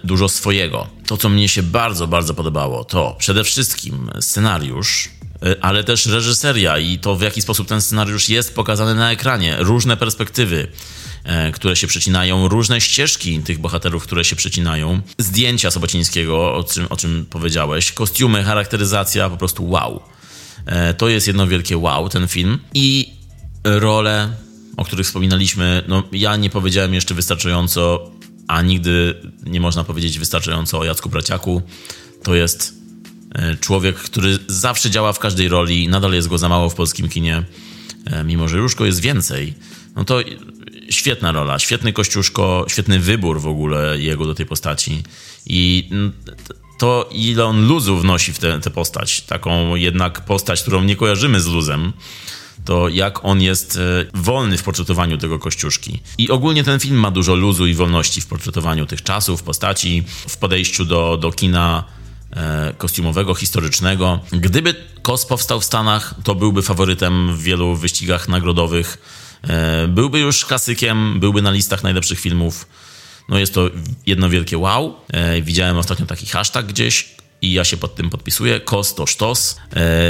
dużo swojego. To, co mnie się bardzo, bardzo podobało, to przede wszystkim scenariusz, y, ale też reżyseria i to, w jaki sposób ten scenariusz jest pokazany na ekranie. Różne perspektywy, e, które się przecinają, różne ścieżki tych bohaterów, które się przecinają. Zdjęcia Sobocińskiego, o czym, o czym powiedziałeś, kostiumy, charakteryzacja, po prostu wow. E, To jest jedno wielkie wow, ten film. I role, o których wspominaliśmy, no ja nie powiedziałem jeszcze wystarczająco, a nigdy nie można powiedzieć wystarczająco o Jacku Braciaku. To jest e, człowiek, który zawsze działa w każdej roli, nadal jest go za mało w polskim kinie, e, mimo że go jest więcej. No to świetna rola, świetny Kościuszko, świetny wybór w ogóle jego do tej postaci. I to, ile on luzu wnosi w tę postać, taką jednak postać, którą nie kojarzymy z luzem, to jak on jest e, wolny w portretowaniu tego Kościuszki. I ogólnie ten film ma dużo luzu i wolności w portretowaniu tych czasów, postaci, w podejściu do, do kina e, kostiumowego, historycznego. Gdyby KOS powstał w Stanach, to byłby faworytem w wielu wyścigach nagrodowych. E, byłby już klasykiem, byłby na listach najlepszych filmów. No jest to jedno wielkie wow. Widziałem ostatnio taki hashtag gdzieś i ja się pod tym podpisuję. KOS to sztos.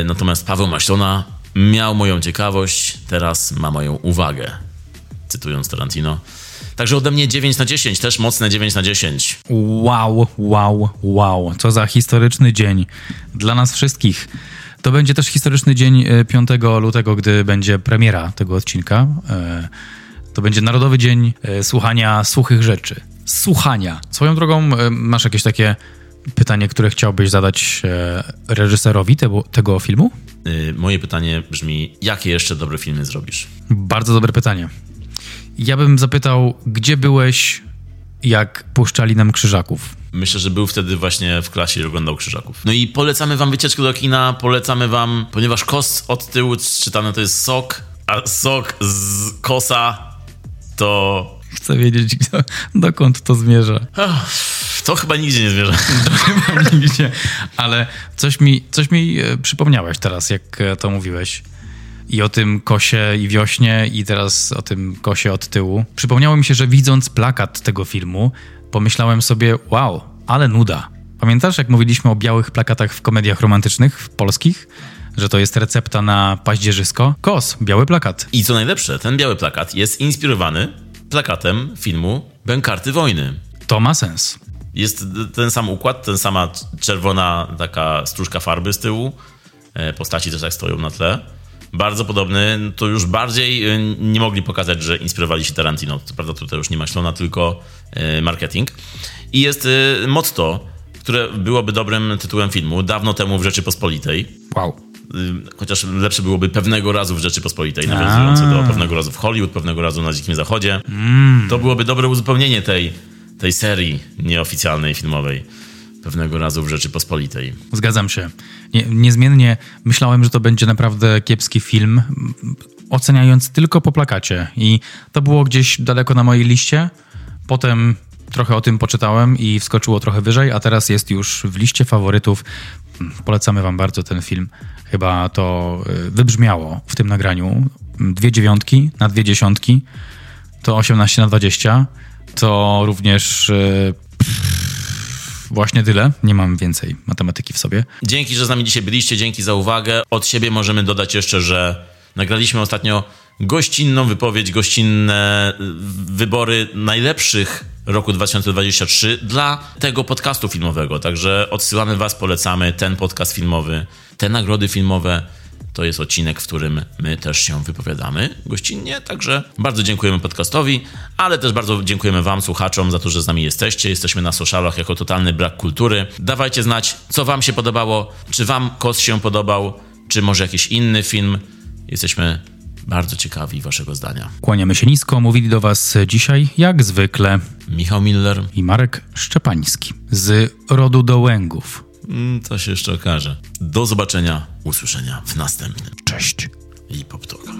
Natomiast Paweł Maślona miał moją ciekawość, teraz ma moją uwagę. Cytując Tarantino. Także ode mnie 9 na 10, też mocne 9 na 10. Wow, wow, wow. Co za historyczny dzień dla nas wszystkich. To będzie też historyczny dzień e, 5 lutego, gdy będzie premiera tego odcinka. E, To będzie Narodowy Dzień e, Słuchania Suchych Rzeczy. Słuchania. Swoją drogą, e, masz jakieś takie pytanie, które chciałbyś zadać e, reżyserowi tego, tego filmu? Y, Moje pytanie brzmi, jakie jeszcze dobre filmy zrobisz? Bardzo dobre pytanie. Ja bym zapytał, gdzie byłeś, jak puszczali nam krzyżaków? Myślę, że był wtedy właśnie w klasie i oglądał Krzyżaków. No i polecamy wam wycieczkę do kina, polecamy wam, ponieważ kos od tyłu czytane to jest sok, a sok z kosa to... Chcę wiedzieć, do, dokąd to zmierza. To chyba nigdzie nie zwierzę. Chyba nigdzie. Ale coś mi, coś mi e, przypomniałeś teraz, jak e, to mówiłeś. I o tym kosie i wiośnie, i teraz o tym kosie od tyłu. Przypomniało mi się, że widząc plakat tego filmu, pomyślałem sobie, wow, ale nuda. Pamiętasz, jak mówiliśmy o białych plakatach w komediach romantycznych w polskich? Że to jest recepta na paździerzysko? Kos, biały plakat. I co najlepsze, ten biały plakat jest inspirowany plakatem filmu Bękarty Wojny. To ma sens. Jest ten sam układ, ten sama czerwona taka stróżka farby z tyłu. E, Postaci też tak stoją na tle. Bardzo podobny, to już bardziej e, nie mogli pokazać, że inspirowali się Tarantino. Co prawda tutaj już nie ma ślona, tylko e, marketing. I jest motto, które byłoby dobrym tytułem filmu. Dawno temu w Rzeczypospolitej. Wow. Chociaż lepsze byłoby pewnego razu w Rzeczypospolitej, nawiązujące do pewnego razu w Hollywood, pewnego razu na Dzikim Zachodzie. To byłoby dobre uzupełnienie tej, tej serii nieoficjalnej filmowej. Pewnego razu w Rzeczypospolitej. Zgadzam się. Nie, niezmiennie myślałem, że to będzie naprawdę kiepski film, oceniając tylko po plakacie. I to było gdzieś daleko na mojej liście. Potem trochę o tym poczytałem i wskoczyło trochę wyżej, a teraz jest już w liście faworytów. Polecamy wam bardzo ten film. Chyba to y, wybrzmiało w tym nagraniu. Dwie dziewiątki na dwie dziesiątki to 18 na 20. To również e, właśnie tyle. Nie mam więcej matematyki w sobie. Dzięki, że z nami dzisiaj byliście, dzięki za uwagę. Od siebie możemy dodać jeszcze, że nagraliśmy ostatnio gościnną wypowiedź, gościnne y, wybory najlepszych roku 2023 dla tego podcastu filmowego. Także odsyłamy Was, polecamy ten podcast filmowy, te nagrody filmowe. To jest odcinek, w którym my też się wypowiadamy gościnnie. Także bardzo dziękujemy podcastowi, ale też bardzo dziękujemy Wam, słuchaczom, za to, że z nami jesteście. Jesteśmy na socialach jako totalny brak kultury. Dawajcie znać, co Wam się podobało, czy Wam Kos się podobał, czy może jakiś inny film. Jesteśmy bardzo ciekawi Waszego zdania. Kłaniamy się nisko. Mówili do Was dzisiaj, jak zwykle, Michał Miller, i Marek Szczepański z rodu Dołęgów. Mm, to się jeszcze okaże. Do zobaczenia, usłyszenia w następnym. Cześć i poptokach.